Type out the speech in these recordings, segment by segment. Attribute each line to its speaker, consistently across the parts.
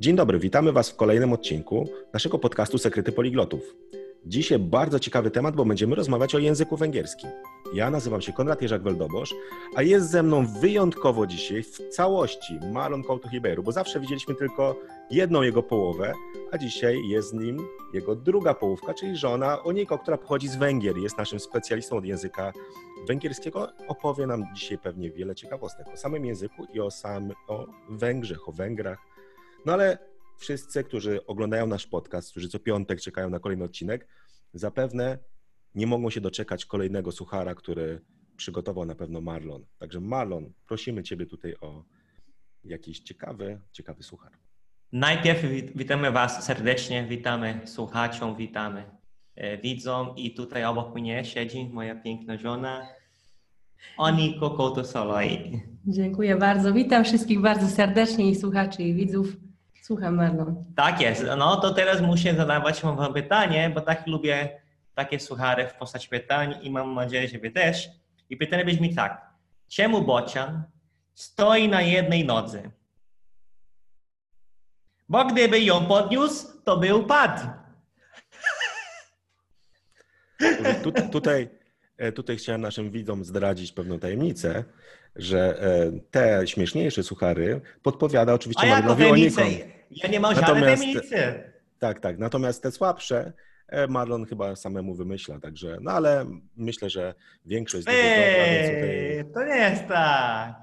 Speaker 1: Dzień dobry, witamy Was w kolejnym odcinku naszego podcastu Sekrety Poliglotów. Dzisiaj bardzo ciekawy temat, bo będziemy rozmawiać o języku węgierskim. Ja nazywam się Konrad Jerzak-Weldobosz, a jest ze mną wyjątkowo dzisiaj w całości Marlon Couto-Hiberu, bo zawsze widzieliśmy tylko jedną jego połowę, a dzisiaj jest z nim jego druga połówka, czyli żona Oniko, która pochodzi z Węgier, jest naszym specjalistą od języka węgierskiego. Opowie nam dzisiaj pewnie wiele ciekawostek o samym języku i o, sam, o Węgrzech, o Węgrach. No ale wszyscy, którzy oglądają nasz podcast, którzy co piątek czekają na kolejny odcinek, zapewne nie mogą się doczekać kolejnego suchara, który przygotował na pewno Marlon. Także Marlon, prosimy Ciebie tutaj o jakiś ciekawy, ciekawy suchar.
Speaker 2: Najpierw witamy Was serdecznie, witamy słuchaczom, witamy e, widzom i tutaj obok mnie siedzi moja piękna żona Oniko Kotosoloi.
Speaker 3: Dziękuję bardzo. Witam wszystkich bardzo serdecznie i słuchaczy i widzów. Słucham Marlon.
Speaker 2: Tak jest. No to teraz muszę zadawać Wam pytanie, bo tak lubię takie suchary w postaci pytań i mam nadzieję, że Wy też. I pytanie brzmi tak. Czemu bocian stoi na jednej nodze? Bo gdyby ją podniósł, to by upadł.
Speaker 1: Tu, tutaj, e, tutaj chciałem naszym widzom zdradzić pewną tajemnicę, że e, te śmieszniejsze suchary podpowiada oczywiście
Speaker 2: A
Speaker 1: Marlonowi
Speaker 2: tajemnicę?
Speaker 1: Onikom.
Speaker 2: Ja nie mam żadnej
Speaker 1: Natomiast-
Speaker 2: tajemnicy.
Speaker 1: Tak, tak. Natomiast te słabsze e, Marlon chyba samemu wymyśla, także, no ale myślę, że większość
Speaker 2: Eee,
Speaker 1: tutaj
Speaker 2: to nie jest tak.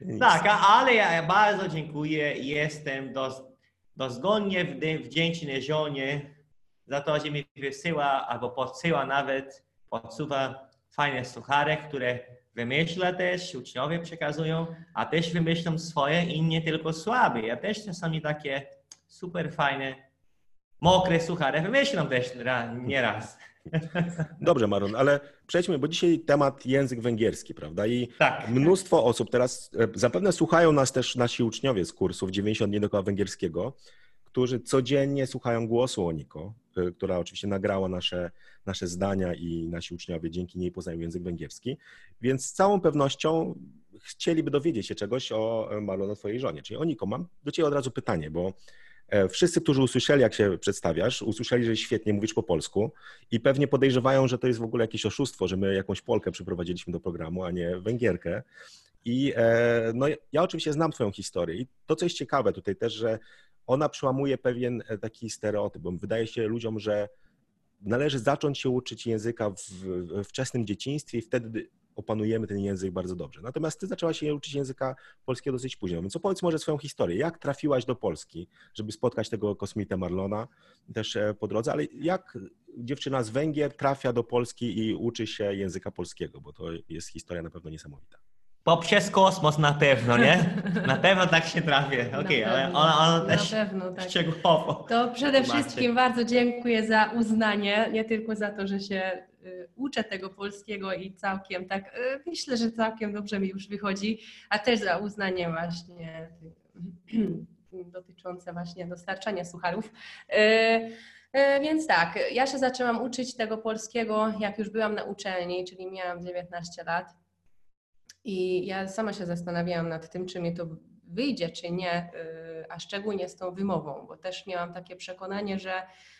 Speaker 1: nic.
Speaker 2: Tak, ale ja bardzo dziękuję i jestem dos, dozgonnie wdy- wdzięczny żonie za to, że mi wysyła albo podsyła nawet, podsuwa fajne suchary, które wymyśla też, uczniowie przekazują, a też wymyślam swoje i nie tylko słabe. Ja też czasami takie super fajne, mokre suchary wymyślam też ra, nieraz.
Speaker 1: Dobrze, Marlon, ale przejdźmy, bo dzisiaj temat język węgierski, prawda? I
Speaker 2: Tak.
Speaker 1: Mnóstwo osób teraz, e, zapewne słuchają nas też nasi uczniowie z kursów 90 dni do węgierskiego, którzy codziennie słuchają głosu Oniko, która oczywiście nagrała nasze, nasze zdania i nasi uczniowie dzięki niej poznają język węgierski, więc z całą pewnością chcieliby dowiedzieć się czegoś o e, Marlon, o twojej żonie. Czyli Oniko, mam do ciebie od razu pytanie, bo e, wszyscy, którzy usłyszeli, jak się przedstawiasz, usłyszeli, że świetnie mówisz po polsku i pewnie podejrzewają, że to jest w ogóle jakieś oszustwo, że my jakąś Polkę przyprowadziliśmy do programu, a nie Węgierkę. I e, no, ja oczywiście znam Twoją historię i to, co jest ciekawe tutaj też, że ona przełamuje pewien e, taki stereotyp, wydaje się ludziom, że należy zacząć się uczyć języka w wczesnym dzieciństwie i wtedy opanujemy ten język bardzo dobrze. Natomiast ty zaczęłaś się uczyć języka polskiego dosyć późno, więc opowiedz może swoją historię. Jak trafiłaś do Polski, żeby spotkać tego kosmitę Marlona też e, po drodze, ale jak dziewczyna z Węgier trafia do Polski i uczy się języka polskiego, bo to jest historia na pewno niesamowita.
Speaker 2: Poprzez kosmos na pewno, nie? Na pewno tak się trafię. Okej,
Speaker 3: Na
Speaker 2: ale ona, ona
Speaker 3: Na
Speaker 2: też
Speaker 3: pewno, tak.
Speaker 2: szczegółowo.
Speaker 3: To przede wszystkim bardzo dziękuję za uznanie, nie tylko za to, że się y, uczę tego polskiego i całkiem tak, y, myślę, że całkiem dobrze mi już wychodzi, a też za uznanie właśnie dotyczące właśnie dostarczania sucharów. Y, Więc tak, ja się zaczęłam uczyć tego polskiego, jak już byłam na uczelni, czyli miałam 19 lat. I ja sama się zastanawiałam nad tym, czy mi to wyjdzie, czy nie, y, a szczególnie z tą wymową, bo też miałam takie przekonanie, że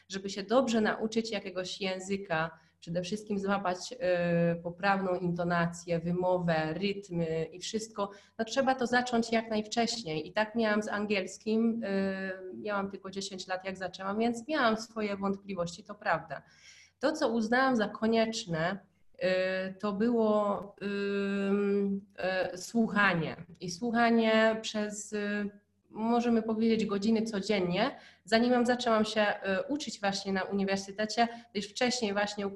Speaker 3: żeby się dobrze nauczyć jakiegoś języka, przede wszystkim złapać y, poprawną intonację, wymowę, rytmy i wszystko, no trzeba to zacząć jak najwcześniej. I tak miałam z angielskim, y, miałam tylko 10 lat jak zaczęłam, więc miałam swoje wątpliwości, to prawda. To, co uznałam za konieczne, to było ym, y, słuchanie. I słuchanie przez, y, możemy powiedzieć, godziny codziennie, zanim zaczęłam się y, uczyć właśnie na uniwersytecie, gdyż wcześniej właśnie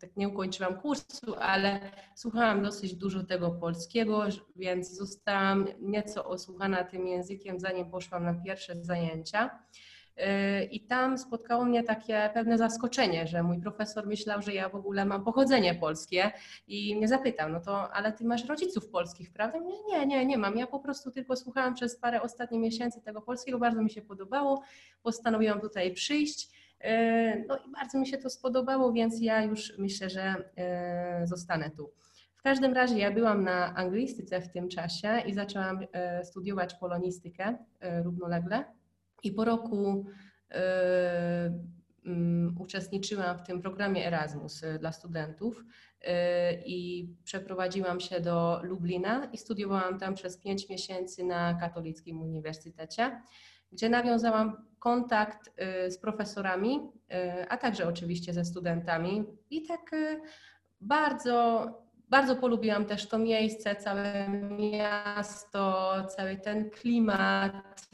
Speaker 3: tak nie ukończyłam kursu, ale słuchałam dosyć dużo tego polskiego, więc zostałam nieco osłuchana tym językiem, zanim poszłam na pierwsze zajęcia. I tam spotkało mnie takie pewne zaskoczenie, że mój profesor myślał, że ja w ogóle mam pochodzenie polskie i mnie zapytał, no to ale ty masz rodziców polskich, prawda? Mówię, Nie, nie, nie mam. Ja po prostu tylko słuchałam przez parę ostatnich miesięcy tego polskiego, bardzo mi się podobało, postanowiłam tutaj przyjść. Yy, No i bardzo mi się to spodobało, więc ja już myślę, że yy, zostanę tu. W każdym razie ja byłam na anglistyce w tym czasie i zaczęłam e, studiować polonistykę e, równolegle. I po roku um, uczestniczyłam w tym programie Erasmus dla studentów i przeprowadziłam się do Lublina i studiowałam tam przez pięć miesięcy na Katolickim Uniwersytecie, gdzie nawiązałam kontakt z profesorami, a także oczywiście ze studentami i tak bardzo bardzo polubiłam też to miejsce, całe miasto, cały ten klimat.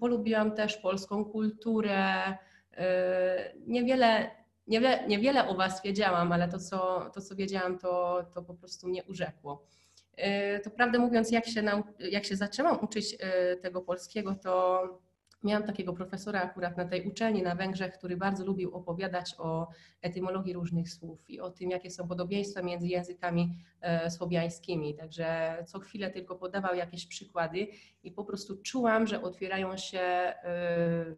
Speaker 3: Polubiłam też polską kulturę. Y, niewiele, niewiele, niewiele o Was wiedziałam, ale to, co, to, co wiedziałam, to, to po prostu mnie urzekło. Y, to prawdę mówiąc, jak się, jak się zaczęłam uczyć tego polskiego, to Miałam takiego profesora akurat na tej uczelni na Węgrzech, który bardzo lubił opowiadać o etymologii różnych słów i o tym, jakie są podobieństwa między językami e, słowiańskimi. Także co chwilę tylko podawał jakieś przykłady i po prostu czułam, że otwierają się e,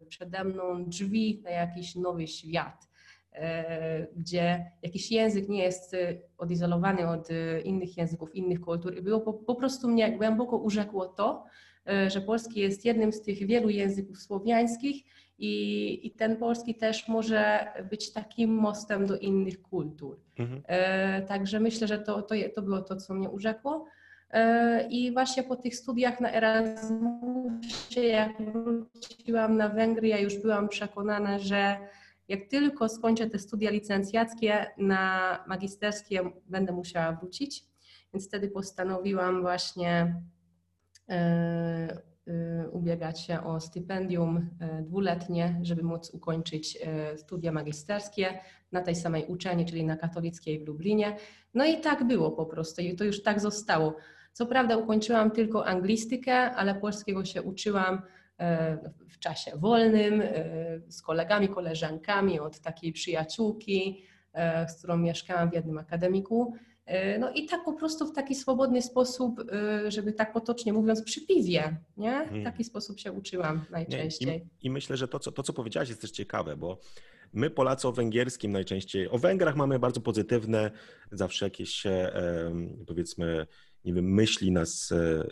Speaker 3: przede mną drzwi na jakiś nowy świat e, gdzie jakiś język nie jest odizolowany od innych języków, innych kultur. I było po, po prostu mnie głęboko urzekło to, E, że polski jest jednym z tych wielu języków słowiańskich i, i ten polski też może być takim mostem do innych kultur. Mhm. E, także myślę, że to, to, to było to, co mnie urzekło. E, I właśnie po tych studiach na Erasmusie, jak wróciłam na Węgry, ja już byłam przekonana, że jak tylko skończę te studia licencjackie, na magisterskie będę musiała wrócić. Więc wtedy postanowiłam właśnie E, e, ubiegać się o stypendium e, dwuletnie, żeby móc ukończyć studia magisterskie na tej samej uczelni, czyli na katolickiej w Lublinie. No i tak było po prostu i to już tak zostało. Co prawda ukończyłam tylko anglistykę, ale polskiego się uczyłam w czasie wolnym z kolegami, koleżankami od takiej przyjaciółki, z którą mieszkałam w jednym akademiku. E, no i tak po prostu w taki swobodny sposób, e, żeby tak potocznie mówiąc, przy piwie, nie? W hmm. taki sposób się uczyłam najczęściej.
Speaker 1: I, I, myślę, że to co, to, co powiedziałaś, jest też ciekawe, bo my Polacy o węgierskim najczęściej, o Węgrach mamy bardzo pozytywne zawsze jakieś, powiedzmy, nie wiem, myśli nas e,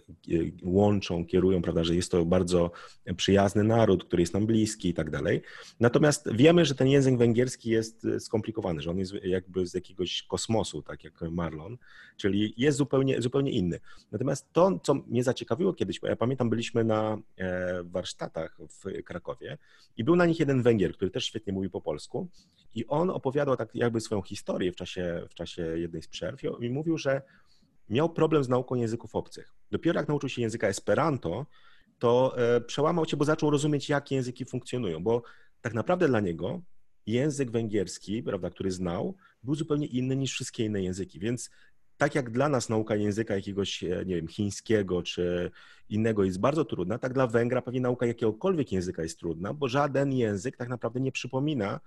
Speaker 1: łączą, kierują, prawda, że jest to bardzo przyjazny naród, który jest nam bliski i tak dalej. Natomiast wiemy, że ten język węgierski jest e, skomplikowany, że on jest jakby z jakiegoś kosmosu, tak jak Marlon, czyli jest zupełnie, zupełnie inny. Natomiast to, co mnie zaciekawiło kiedyś, bo ja pamiętam, byliśmy na e, warsztatach w Krakowie i był na nich jeden Węgier, który też świetnie mówi po polsku i on opowiadał tak jakby swoją historię w czasie, w czasie jednej z przerw i mówił, że miał problem z nauką języków obcych. Dopiero jak nauczył się języka Esperanto, to e, przełamał się, bo zaczął rozumieć, jak języki funkcjonują, bo tak naprawdę dla niego język węgierski, prawda, który znał, był zupełnie inny niż wszystkie inne języki, więc tak jak dla nas nauka języka jakiegoś, e, nie wiem, chińskiego czy innego jest bardzo trudna, tak dla Węgra pewnie nauka jakiegokolwiek języka jest trudna, bo żaden język tak naprawdę nie przypomina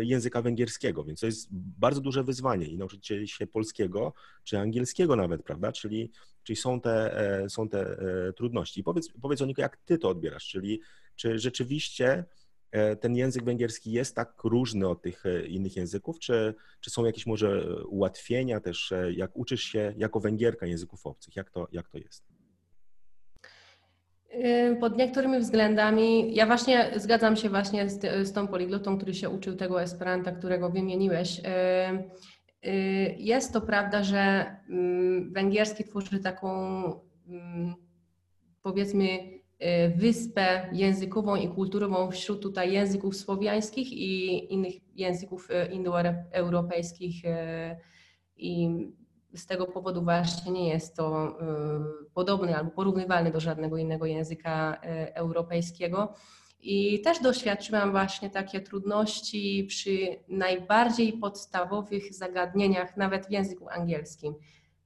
Speaker 1: języka węgierskiego, więc to jest bardzo duże wyzwanie i nauczyć się polskiego czy angielskiego nawet, prawda? Czyli, czyli są, te, e, są te e, trudności. I powiedz, powiedz Oniko, jak ty to odbierasz, czyli czy rzeczywiście ten język węgierski jest tak różny od tych innych języków, czy, czy są jakieś może ułatwienia też, jak uczysz się jako Węgierka języków obcych, jak to, jak to jest?
Speaker 3: Pod niektórymi względami, ja właśnie zgadzam się właśnie z, z tą poliglotą, który się uczył tego Esperanta, którego wymieniłeś. Jest to prawda, że węgierski tworzy taką powiedzmy wyspę językową i kulturową wśród tutaj języków słowiańskich i innych języków indoeuropejskich i z tego powodu właśnie nie jest to y, podobny albo porównywalny do żadnego innego języka y, europejskiego. I też doświadczyłam właśnie takie trudności przy najbardziej podstawowych zagadnieniach, nawet w języku angielskim.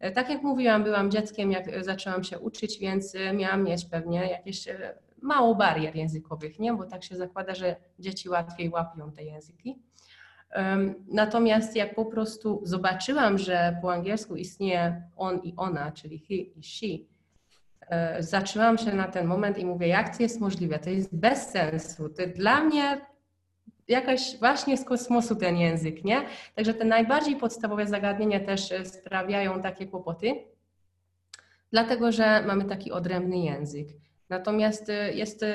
Speaker 3: Y, tak jak mówiłam, byłam dzieckiem, jak zaczęłam się uczyć, więc miałam mieć pewnie jakieś mało barier językowych, nie? bo tak się zakłada, że dzieci łatwiej łapią te języki. Natomiast jak po prostu zobaczyłam, że po angielsku istnieje on i ona, czyli he i she, e, zaczęłam się na ten moment i mówię, jak to jest możliwe? To jest bez sensu. To dla mnie jakaś właśnie z kosmosu ten język, nie? Także te najbardziej podstawowe zagadnienia też e, sprawiają takie kłopoty, dlatego że mamy taki odrębny język. Natomiast y, jest y,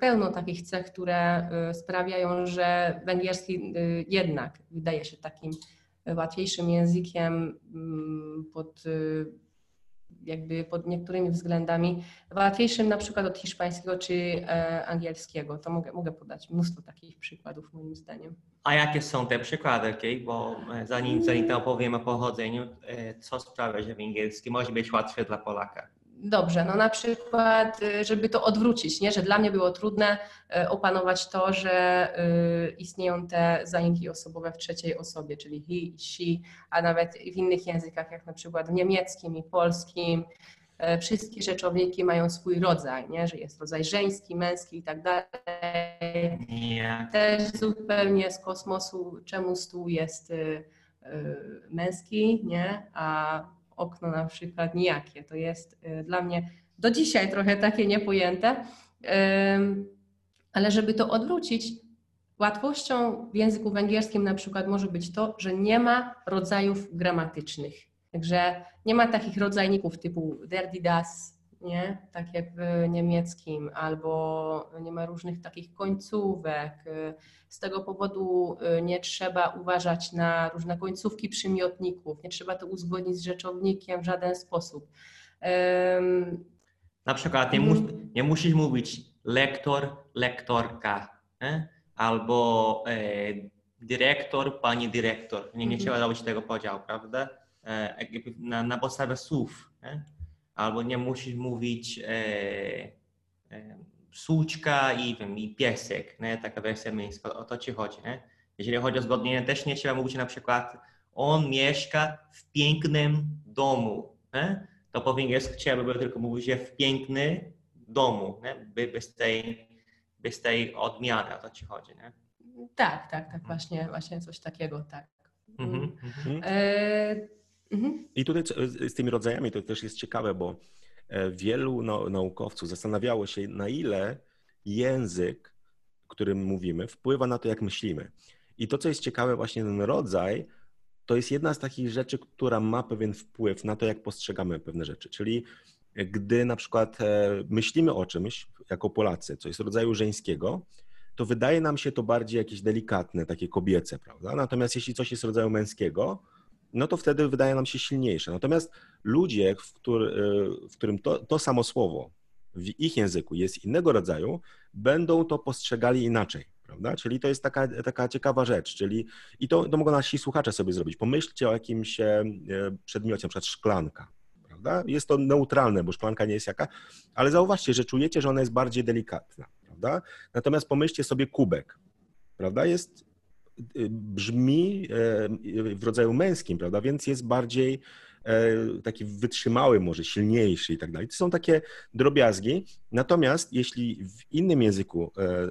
Speaker 3: pełno takich cech, które y, sprawiają, że węgierski jednak wydaje się takim łatwiejszym językiem mm, pod jakby pod niektórymi względami łatwiejszym na przykład od hiszpańskiego czy e, angielskiego. To mogę, mogę podać mnóstwo takich przykładów moim zdaniem.
Speaker 2: A jakie są te przykłady, okay? bo e, zanim, zanim to opowiem o pochodzeniu, e, co sprawia, że węgierski może być łatwy dla Polaka?
Speaker 3: Dobrze, no na przykład, y, żeby to odwrócić, nie? że dla mnie było trudne y, opanować to, że y, istnieją te zaimki osobowe w trzeciej osobie, czyli he i she, a nawet w innych językach, jak na przykład w niemieckim i polskim. Wszystkie rzeczowniki mają swój rodzaj, nie? że jest rodzaj żeński, męski i tak dalej. Też zupełnie z kosmosu, czemu stół jest męski, nie? a okno na przykład nijakie. To jest y, dla mnie do dzisiaj trochę takie niepojęte, ale żeby to odwrócić, łatwością w języku węgierskim na przykład może być to, że nie ma rodzajów gramatycznych. Także nie ma takich rodzajników typu der, nie? tak jak w niemieckim, albo nie ma różnych takich końcówek. Z tego powodu y, nie trzeba uważać na różne końcówki przymiotników, nie trzeba to uzgodnić z rzeczownikiem w żaden sposób.
Speaker 2: Na przykład nie, mu, nie musisz mówić lektor, lektorka, nie? albo e, dyrektor, pani dyrektor. Nie, nie mhm. trzeba robić tego podziału, prawda? E, na, na podstawie słów. Nie? Albo nie musisz mówić e, e, psuczka i, wiem, i piesek, nie? taka wersja męska, o to ci chodzi. Nie? Jeżeli chodzi o zgodnienie, też nie trzeba mówić na przykład on mieszka w pięknym domu. Nie? To po węgiersku trzeba by tylko mówić, że w piękny domu, nie? By, bez, tej, bez tej odmiany, o to ci chodzi. Nie?
Speaker 3: Tak, tak, tak, właśnie, właśnie coś takiego, tak. Mhm, mhm. E,
Speaker 1: Mhm. I tutaj z tymi rodzajami to też jest ciekawe, bo e, wielu naukowców zastanawiało się, na ile język, którym mówimy, wpływa na to, jak myślimy. I to, co jest ciekawe, właśnie ten rodzaj, to jest jedna z takich rzeczy, która ma pewien wpływ na to, jak postrzegamy pewne rzeczy. Czyli gdy na przykład e, myślimy o czymś jako Polacy, co jest rodzaju żeńskiego, to wydaje nam się to bardziej jakieś delikatne, takie kobiece, prawda? Natomiast jeśli coś jest rodzaju męskiego, no to wtedy wydaje nam się silniejsze. Natomiast ludzie, w, który, w którym to, to samo słowo w ich języku jest innego rodzaju, będą to postrzegali inaczej. Prawda? Czyli to jest taka, taka ciekawa rzecz, czyli i to, to mogą nasi słuchacze sobie zrobić. Pomyślcie o jakimś e, przedmiocie, na przykład szklanka. Prawda? Jest to neutralne, bo szklanka nie jest jaka, ale zauważcie, że czujecie, że ona jest bardziej delikatna. Prawda? Natomiast pomyślcie sobie kubek. Prawda? Jest brzmi e, w rodzaju męskim, prawda? Więc jest bardziej e, taki wytrzymały, może silniejszy i tak dalej. To są takie drobiazgi. Natomiast jeśli w innym języku, e,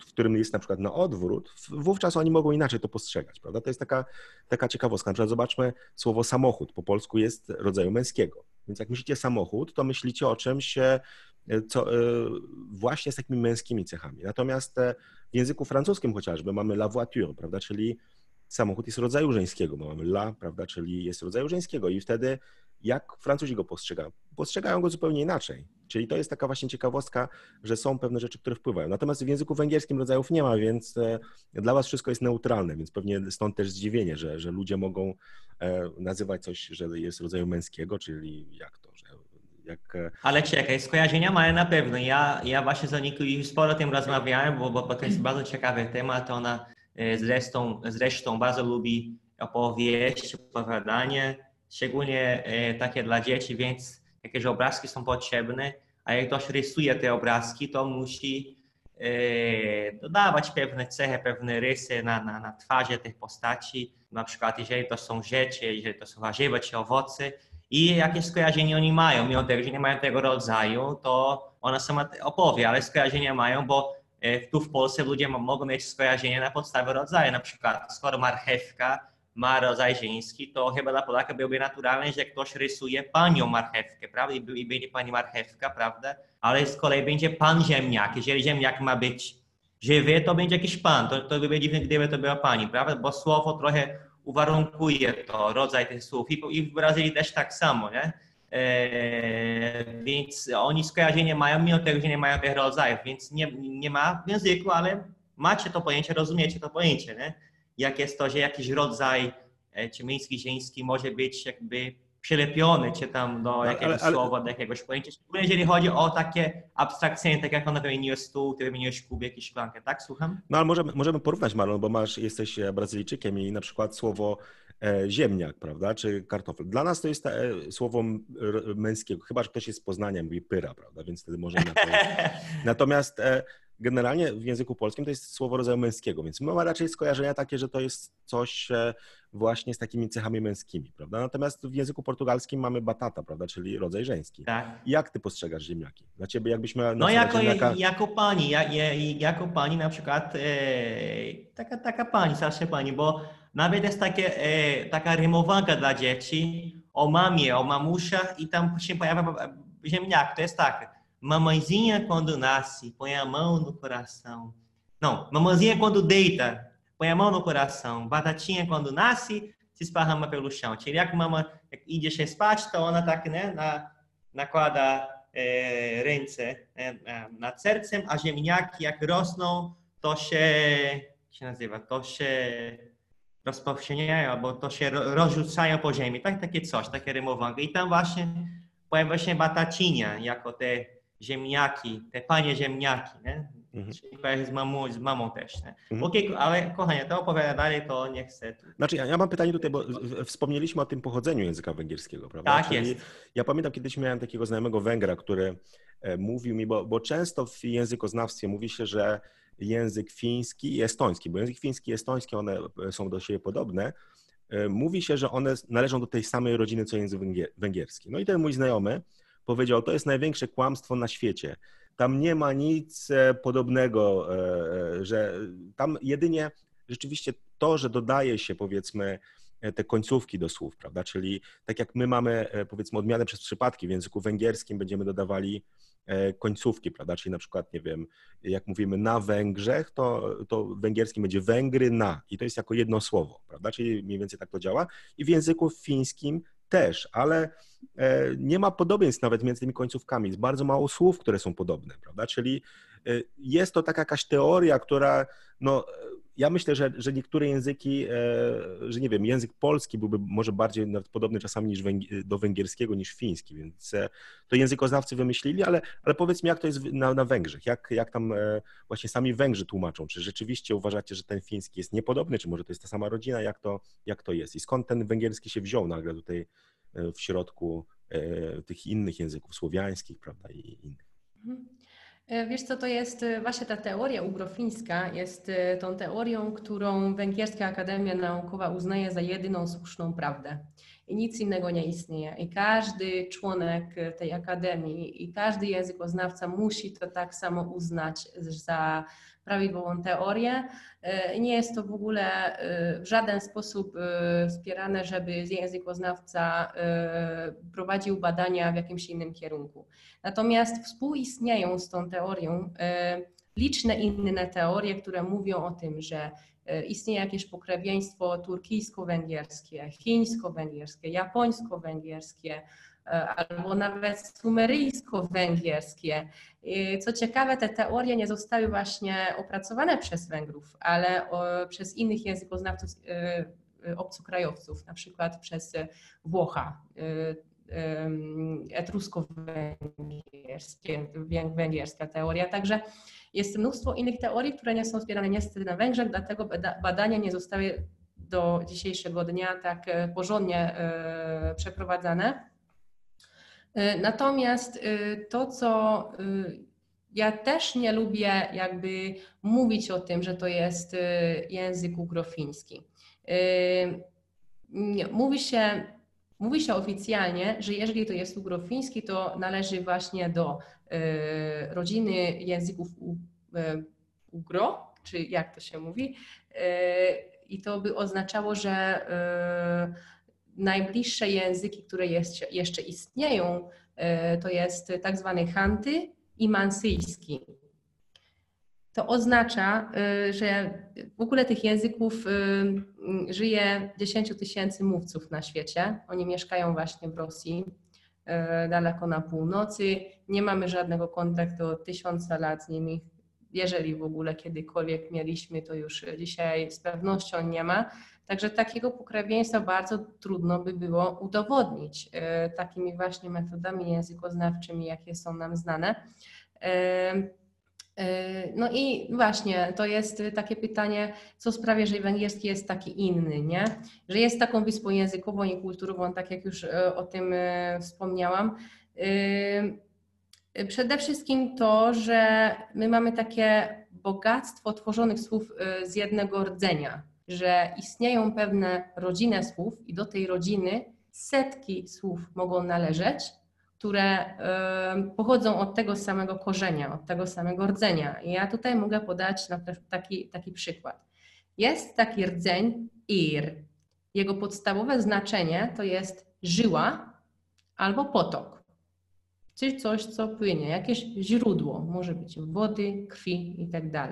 Speaker 1: w którym jest na przykład na odwrót, wówczas oni mogą inaczej to postrzegać, prawda? To jest taka, taka ciekawostka. Na przykład zobaczmy słowo samochód. Po polsku jest rodzaju męskiego. Więc jak myślicie samochód, to myślicie o czymś co, właśnie z takimi męskimi cechami. Natomiast w języku francuskim chociażby mamy la voiture, prawda, czyli samochód jest rodzaju żeńskiego, mamy la, prawda, czyli jest rodzaju żeńskiego i wtedy jak Francuzi go postrzegają? Postrzegają go zupełnie inaczej. Czyli to jest taka właśnie ciekawostka, że są pewne rzeczy, które wpływają. Natomiast w języku węgierskim rodzajów nie ma, więc e, dla was wszystko jest neutralne, więc pewnie stąd też zdziwienie, że, że ludzie mogą e, nazywać coś, że jest rodzaju męskiego, czyli jak to, jak...
Speaker 2: E, Ale czekaj, skojarzenia mają na pewno. Ja, ja właśnie z Oniku już sporo o tym rozmawiałem, bo, bo, to jest bardzo ciekawy temat. Ona e, zresztą, zresztą bardzo lubi opowieść, opowiadanie, szczególnie e, takie dla dzieci, więc jakieś obrazki są potrzebne, a jak ktoś rysuje te obrazki, to musi dodawać pewne cechy, pewne rysy na, na, na twarzy tych postaci. Na przykład, jeżeli to są rzeczy, jeżeli to są warzywa czy owoce, i jakie skojarzenie oni mają. Mimo tego, że nie mają tego rodzaju, to ona sama opowie, ale skojarzenia mają, bo e, tu w Polsce ludzie mogą mieć skojarzenie na podstawie rodzaju. Na przykład, skoro marchewka ma rodzaj żeński, to chyba dla Polaka byłoby naturalne, że ktoś rysuje panią marchewkę, prawda? I będzie pani marchewka, prawda? Ale z kolei będzie pan ziemniak. Jeżeli ziemniak ma być żywy, to będzie jakiś pan. To, to by było dziwne, gdyby to była pani, prawda? Bo słowo trochę uwarunkuje to rodzaj tych słów i, i w Brazylii też tak samo, nie? E, więc oni skojarzenie mają, mimo tego, że nie mają tych rodzajów, więc nie, nie ma w języku, ale macie to pojęcie, rozumiecie to pojęcie, nie? Jak jest to, że jakiś rodzaj, e, czy męski, żeński może być jakby przylepiony, czy tam do jakiegoś ale, ale... słowa, do jakiegoś pojęcia. Szczególnie jeżeli chodzi o takie abstrakcyjne, tak jak on wymienił stół, ty wymieniłeś kubek i szklankę, tak? Słucham?
Speaker 1: No ale możemy, możemy porównać, Marlon, bo masz, jesteś e, Brazylijczykiem i na przykład słowo E, ziemniak, prawda, czy kartofel. Dla nas to jest e, słowo męskiego, chyba że ktoś jest z Poznania, mówi pyra, prawda, więc wtedy może na to... Natomiast generalnie w języku polskim to jest słowo rodzaju męskiego, więc mamy raczej skojarzenia takie, że to jest coś właśnie z takimi cechami męskimi, prawda? Natomiast w języku portugalskim mamy batata, prawda, czyli rodzaj żeński. Tak. Jak ty postrzegasz ziemniaki? Dla ciebie jakbyś miała...
Speaker 2: No jako, ziemniaka... jako pani, ja, ja, jako pani na przykład, e, taka, taka pani, starsza pani, bo nawet jest takie, e, taka rymowanka dla dzieci o mamie, o mamusiach i tam się pojawia ziemniak. To jest tak. Mamãezinha quando nasce, põe a mão no coração. Não, mamãezinha quando deita, põe a mão no coração. Batatinha quando nasce, se esparrama pelo chão. Mama idzie się spać, to ona tak nie, na, nakłada e, ręce nad sercem, a ziemniaki jak rosną, to się, jak się nazywa, to się rozpowszechniają, albo to się rozrzucają po ziemi. Tak, takie coś, takie rymowanki. I tam właśnie pojawia się batacinia, jako te ziemniaki, te panie ziemniaki, nie? Mhm. Czyli z mamą, z mamą też. Nie? Mhm. Okay, ale kochanie, to opowiada dalej, to nie chcę.
Speaker 1: Znaczy, ja, ja mam pytanie tutaj, bo wspomnieliśmy o tym pochodzeniu języka węgierskiego, prawda?
Speaker 2: Tak Czyli jest.
Speaker 1: Ja pamiętam, kiedyś miałem takiego znajomego Węgra, który e, mówił mi, bo, bo często w językoznawstwie mówi się, że język fiński i estoński, bo język fiński i estoński, one e, są do siebie podobne, e, mówi się, że one należą do tej samej rodziny, co język węgierski. No i ten mój znajomy powiedział, to jest największe kłamstwo na świecie. Tam nie ma nic e, podobnego, że tam jedynie rzeczywiście to, że dodaje się powiedzmy te końcówki do słów, prawda? Czyli tak jak my mamy powiedzmy odmianę przez przypadki w języku węgierskim będziemy dodawali E, końcówki, prawda? Czyli na przykład, nie wiem, jak mówimy na Węgrzech, to, to w węgierskim będzie Węgry na i to jest jako jedno słowo, prawda? Czyli mniej więcej tak to działa. I w języku fińskim też, ale e, nie ma podobieństw nawet między tymi końcówkami. Jest bardzo mało słów, które są podobne, prawda? Czyli jest to taka jakaś teoria, która no, ja myślę, że, że niektóre języki, e, że nie wiem, język polski byłby może bardziej nawet podobny czasami niż do węgierskiego niż fiński, więc e, to językoznawcy wymyślili, ale, ale powiedz mi, jak to jest na, na Węgrzech, jak, jak tam e, właśnie sami Węgrzy tłumaczą, czy rzeczywiście uważacie, że ten fiński jest niepodobny, czy może to jest ta sama rodzina, jak to, jak to jest i skąd ten węgierski się wziął nagle tutaj w środku tych innych języków słowiańskich, prawda, i innych. Mhm.
Speaker 3: E, wiesz co, to jest e, właśnie ta teoria ugrofińska, jest e, tą teorią, którą Węgierska Akademia Naukowa uznaje za jedyną słuszną prawdę. I nic innego nie istnieje. I każdy członek tej akademii i każdy językoznawca musi to tak samo uznać za prawidłową teorię. E, nie jest to w ogóle e, w żaden sposób e, wspierane, żeby językoznawca prowadził badania w jakimś innym kierunku. Natomiast współistnieją z tą teorią liczne inne teorie, które mówią o tym, że istnieje jakieś pokrewieństwo turkijsko-węgierskie, chińsko-węgierskie, japońsko-węgierskie, albo nawet sumeryjsko-węgierskie. Co ciekawe, te teorie nie zostały właśnie opracowane przez Węgrów, ale przez innych językoznawców e, obcokrajowców, na przykład przez Włocha, e, etrusko-węgierskie, węgierska teoria. Także jest mnóstwo innych teorii, które nie są wspierane niestety na Węgrzech, dlatego badania nie zostały do dzisiejszego dnia tak porządnie przeprowadzane. E, natomiast e, to, co e, ja też nie lubię jakby mówić o tym, że to jest język ugrofiński. Mówi się, mówi się oficjalnie, że jeżeli to jest ugrofiński, to należy właśnie do rodziny języków ugro, czy jak to się mówi. I to by oznaczało, że najbliższe języki, które jest, jeszcze istnieją, e, to jest tak zwany hanty i mansyjski. To oznacza, e, że w ogóle tych języków e, żyje 10 tysięcy mówców na świecie. Oni mieszkają właśnie w Rosji. daleko na północy. Nie mamy żadnego kontaktu od tysiąca lat z nimi. Jeżeli w ogóle kiedykolwiek mieliśmy, to już dzisiaj z pewnością nie ma. Także takiego pokrewieństwa bardzo trudno by było udowodnić e, takimi właśnie metodami językoznawczymi, jakie są nam znane. No i właśnie to jest takie pytanie, co sprawia, że węgierski jest taki inny, nie? Że jest taką wyspą językową i kulturową, tak jak już o tym wspomniałam. Przede wszystkim to, że my mamy takie bogactwo tworzonych słów z jednego rdzenia, że istnieją pewne rodziny słów i do tej rodziny setki słów mogą należeć, które pochodzą od tego samego korzenia, od tego samego rdzenia. I ja tutaj mogę podać taki, taki przykład. Jest taki rdzeń ir. Jego podstawowe znaczenie to jest żyła albo potok. Czyli coś, co płynie, jakieś źródło, może być wody, krwi i tak.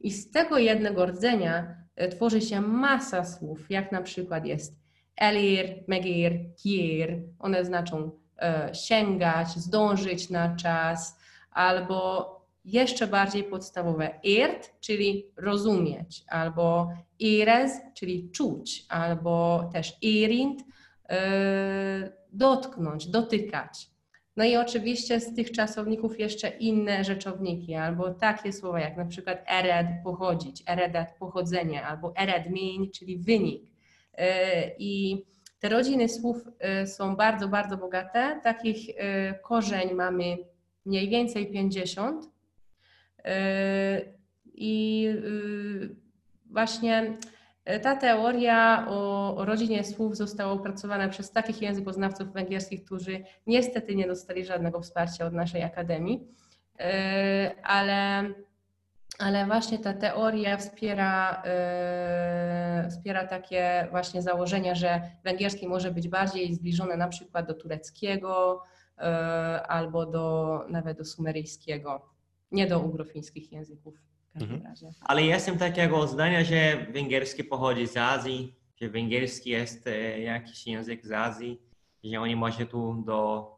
Speaker 3: I z tego jednego rdzenia tworzy się masa słów, jak na przykład jest elir, megir, kier. One znaczą e, sięgać, zdążyć na czas, albo jeszcze bardziej podstawowe irt, czyli rozumieć, albo ires, czyli czuć, albo też irind, e, dotknąć, dotykać. No i oczywiście z tych czasowników jeszcze inne rzeczowniki, albo takie słowa jak na przykład ered pochodzić, eredat pochodzenie, albo ered mean, czyli wynik. E, I te rodziny słów e, są bardzo, bardzo bogate. Takich e, korzeń mamy mniej więcej 50. I właśnie E, ta teoria o, rodzinie słów została opracowana przez takich językoznawców węgierskich, którzy niestety nie dostali żadnego wsparcia od naszej akademii, e, ale, ale właśnie ta teoria wspiera, e, wspiera takie właśnie założenia, że węgierski może być bardziej zbliżony na przykład do tureckiego albo do, nawet do sumeryjskiego, nie do ugrofińskich języków każdym mhm. razie.
Speaker 2: Ale jestem takiego zdania, że węgierski pochodzi z Azji, że węgierski jest e, jakiś język z Azji, że oni może tu do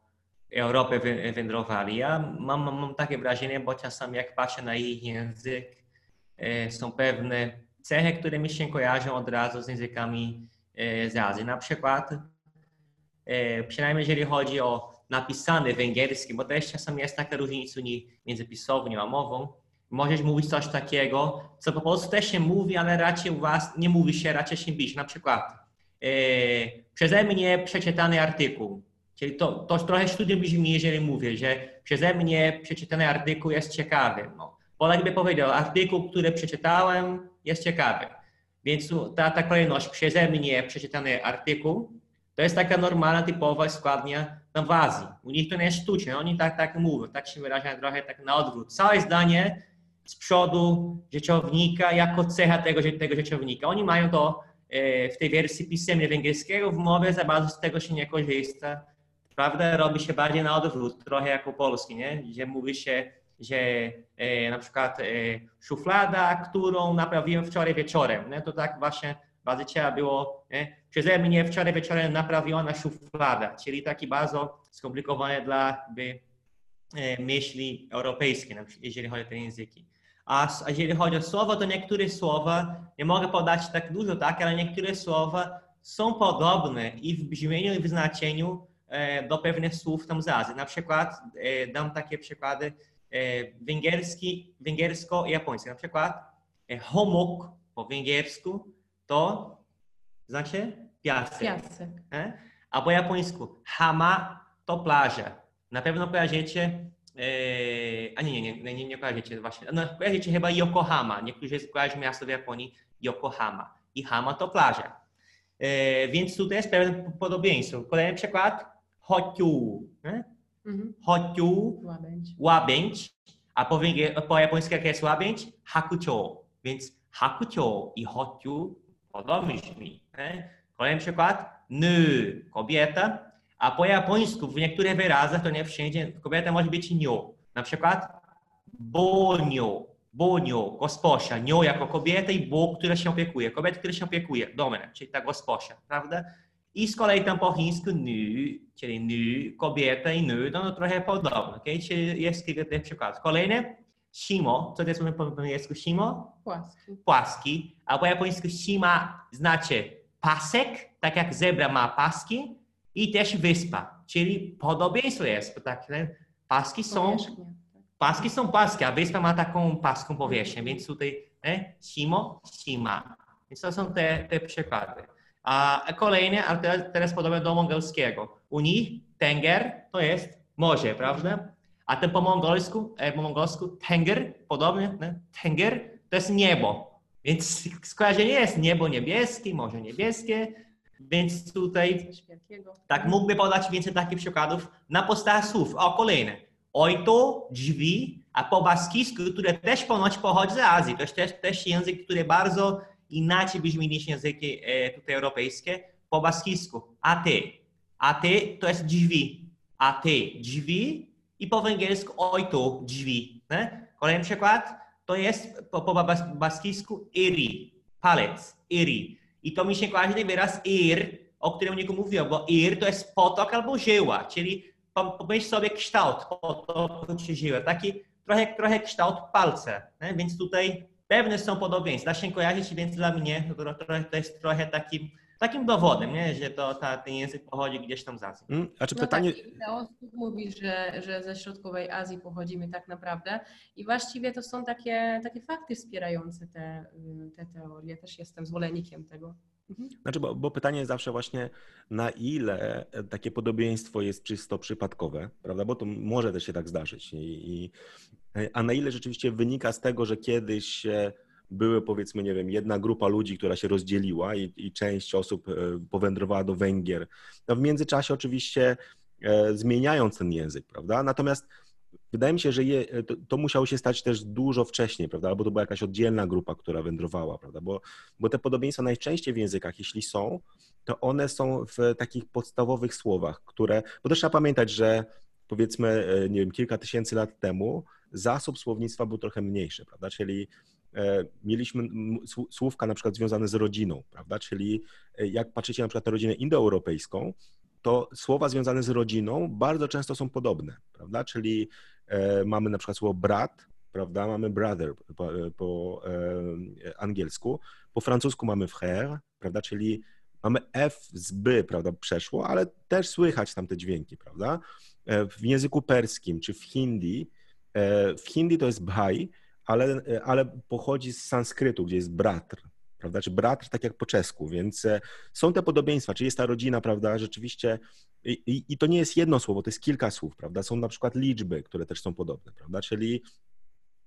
Speaker 2: Europy wędrowali. Ja mam, mam takie wrażenie, bo czasami jak patrzę na ich język, e, są pewne cechy, które mi się kojarzą od razu z językami e, z Azji. Na przykład, przynajmniej jeżeli chodzi o napisany węgierski, bo też czasami jest taka różnica między pisownią a mową, możesz mówić coś takiego, co po polsku też się mówi, ale raczej u was nie mówi się, raczej się pisze. Na przykład e, przeze mnie przeczytany artykuł. Czyli to, to trochę studium brzmi, jeżeli mówię, że przeze mnie przeczytany artykuł jest ciekawy. No, Polak by powiedział, artykuł, który przeczytałem jest ciekawy. Więc ta, ta kolejność przeze mnie przeczytany artykuł to jest taka normalna, typowa składnia na w Azji. U nich to nie jest sztuczne, oni tak, tak mówią, tak się wyrażają trochę tak na odwrót. Całe zdanie z przodu rzeczownika jako cecha tego, tego rzeczownika. Oni mają to e, w tej wersji pisemnej węgierskiego, w mowie za bardzo z tego się nie korzysta. Prawda? Robi się bardziej na odwrót, trochę jako polski, nie? gdzie mówi się, że e, na przykład e, szuflada, którą naprawiłem wczoraj wieczorem. Nie? To tak właśnie bardzo trzeba było, nie? przeze mnie wczoraj wieczorem naprawiona szuflada, czyli taki bardzo skomplikowany dla by, myśli europejskiej, jeżeli chodzi o te języki. A jeżeli chodzi o słowa, to niektóre słowa, nie mogę podać tak dużo, tak, ale niektóre słowa są podobne i w brzmieniu, i w znaczeniu e, do pewnych słów tam z Azji. Na przykład e, dam takie przykłady e, węgierski, węgiersko-japoński. Na przykład homok po węgiersku to znaczy piasek.
Speaker 3: piasek.
Speaker 2: A po japońsku hama to plaża. Na pewno kojarzycie a nie, nie, nie, nie, nie kojarzycie właśnie. No, kojarzycie chyba Yokohama. Niektórzy kojarzą miasto w Japonii Yokohama. I Hama to plaża. E, więc tutaj jest pewne podobieństwo. Kolejny przykład. Hokyu. Mhm. Hokyu. Łabędź. Łabędź. A po, po japońsku jak jest łabędź? Hakucho. Więc hakucho i hokyu podobnie brzmi. Kolejny przykład. Ny. Kobieta. A po japońsku w niektórych wyrazach, to nie wszędzie, kobieta może być nią. Na przykład bonio, bonio, gosposia, nią jako kobieta i bo, która się opiekuje. Kobieta, która się opiekuje domem, czyli ta gosposia, prawda? I z kolei tam po chińsku nu, czyli nu, kobieta i nu, to no trochę podobne, okay? Czyli jest kilka tych przykładów. Kolejne, shimo, co to jest po angielsku shimo?
Speaker 3: Płaski.
Speaker 2: Płaski, a po japońsku shima znaczy pasek, tak jak zebra ma paski, i też wyspa, czyli podobieństwo jest, tak, paski są,
Speaker 3: tak.
Speaker 2: paski są paski, a wyspa ma taką paską powierzchnię, więc tutaj nie? shimo, shima. Więc to są te, te przykłady. A kolejne, a teraz, teraz podobne do mongolskiego. U nich tenger to jest morze, prawda? A ten po mongolsku, e, po mongolsku tenger, podobnie, nie? tenger to jest niebo. Więc skojarzenie jest niebo niebieskie, morze niebieskie, więc tutaj tak mógłby podać więcej takich przykładów na podstawie słów. O, kolejne. Ojto, drzwi, a po baskijsku, które też ponoć pochodzi z Azji. To jest też, też język, który bardzo inaczej brzmi niż języki e, tutaj europejskie. Po baskijsku. A ty. A ty to jest drzwi. A ty drzwi i po węgiersku ojto, drzwi. Nie? Kolejny przykład to jest po, po bas, baskijsku iri. Palec. Iri. I to mi się kojarzy wyraz ir, o którym niku mówiłem, bo ir to jest potok albo żyła, czyli pom- pomyśl sobie kształt potoku czy żyła, taki trochę, trochę kształt palca, nie? więc tutaj pewne są podobieństwa, da się kojarzyć, więc dla mnie to, to, to jest trochę takim, takim dowodem, nie? że to, ta, ten język pochodzi gdzieś tam z Azji.
Speaker 1: Mm, A czy
Speaker 3: No
Speaker 1: pytanie...
Speaker 3: tak, osób mówi, że, że ze środkowej Azji pochodzimy tak naprawdę i właściwie to są takie, takie fakty wspierające te, te teorie. Też jestem zwolennikiem tego. Mhm.
Speaker 1: Znaczy, bo, bo pytanie jest zawsze właśnie, na ile takie podobieństwo jest czysto przypadkowe, prawda? Bo to może też się tak zdarzyć. I, i, a na ile rzeczywiście wynika z tego, że kiedyś e, były, powiedzmy, nie wiem, jedna grupa ludzi, która się rozdzieliła i, i część osób e, powędrowała do Węgier. No w międzyczasie oczywiście e, zmieniając ten język, prawda? Natomiast wydaje mi się, że je, to, to musiało się stać też dużo wcześniej, prawda? Albo to była jakaś oddzielna grupa, która wędrowała, prawda? Bo, bo te podobieństwa najczęściej w językach, jeśli są, to one są w takich podstawowych słowach, które, bo też trzeba pamiętać, że powiedzmy, e, nie wiem, kilka tysięcy lat temu zasób słownictwa był trochę mniejszy, prawda? Czyli mieliśmy m- sł- słówka na przykład związane z rodziną, prawda? Czyli e, jak patrzycie na przykład na rodzinę indoeuropejską, to słowa związane z rodziną bardzo często są podobne, prawda? Czyli e, mamy na przykład słowo brat, prawda? Mamy brother po, po e, angielsku, po francusku mamy frère, prawda? Czyli mamy F z by, prawda, przeszło, ale też słychać tam te dźwięki, prawda? E, W języku perskim czy w hindi, e, w hindi to jest bhai, ale, ale pochodzi z sanskrytu, gdzie jest bratr, prawda? Czy bratr tak jak po czesku, więc e, są te podobieństwa, czy jest ta rodzina, prawda, rzeczywiście i, i, to nie jest jedno słowo, to jest kilka słów, prawda? Są na przykład liczby, które też są podobne, prawda? Czyli,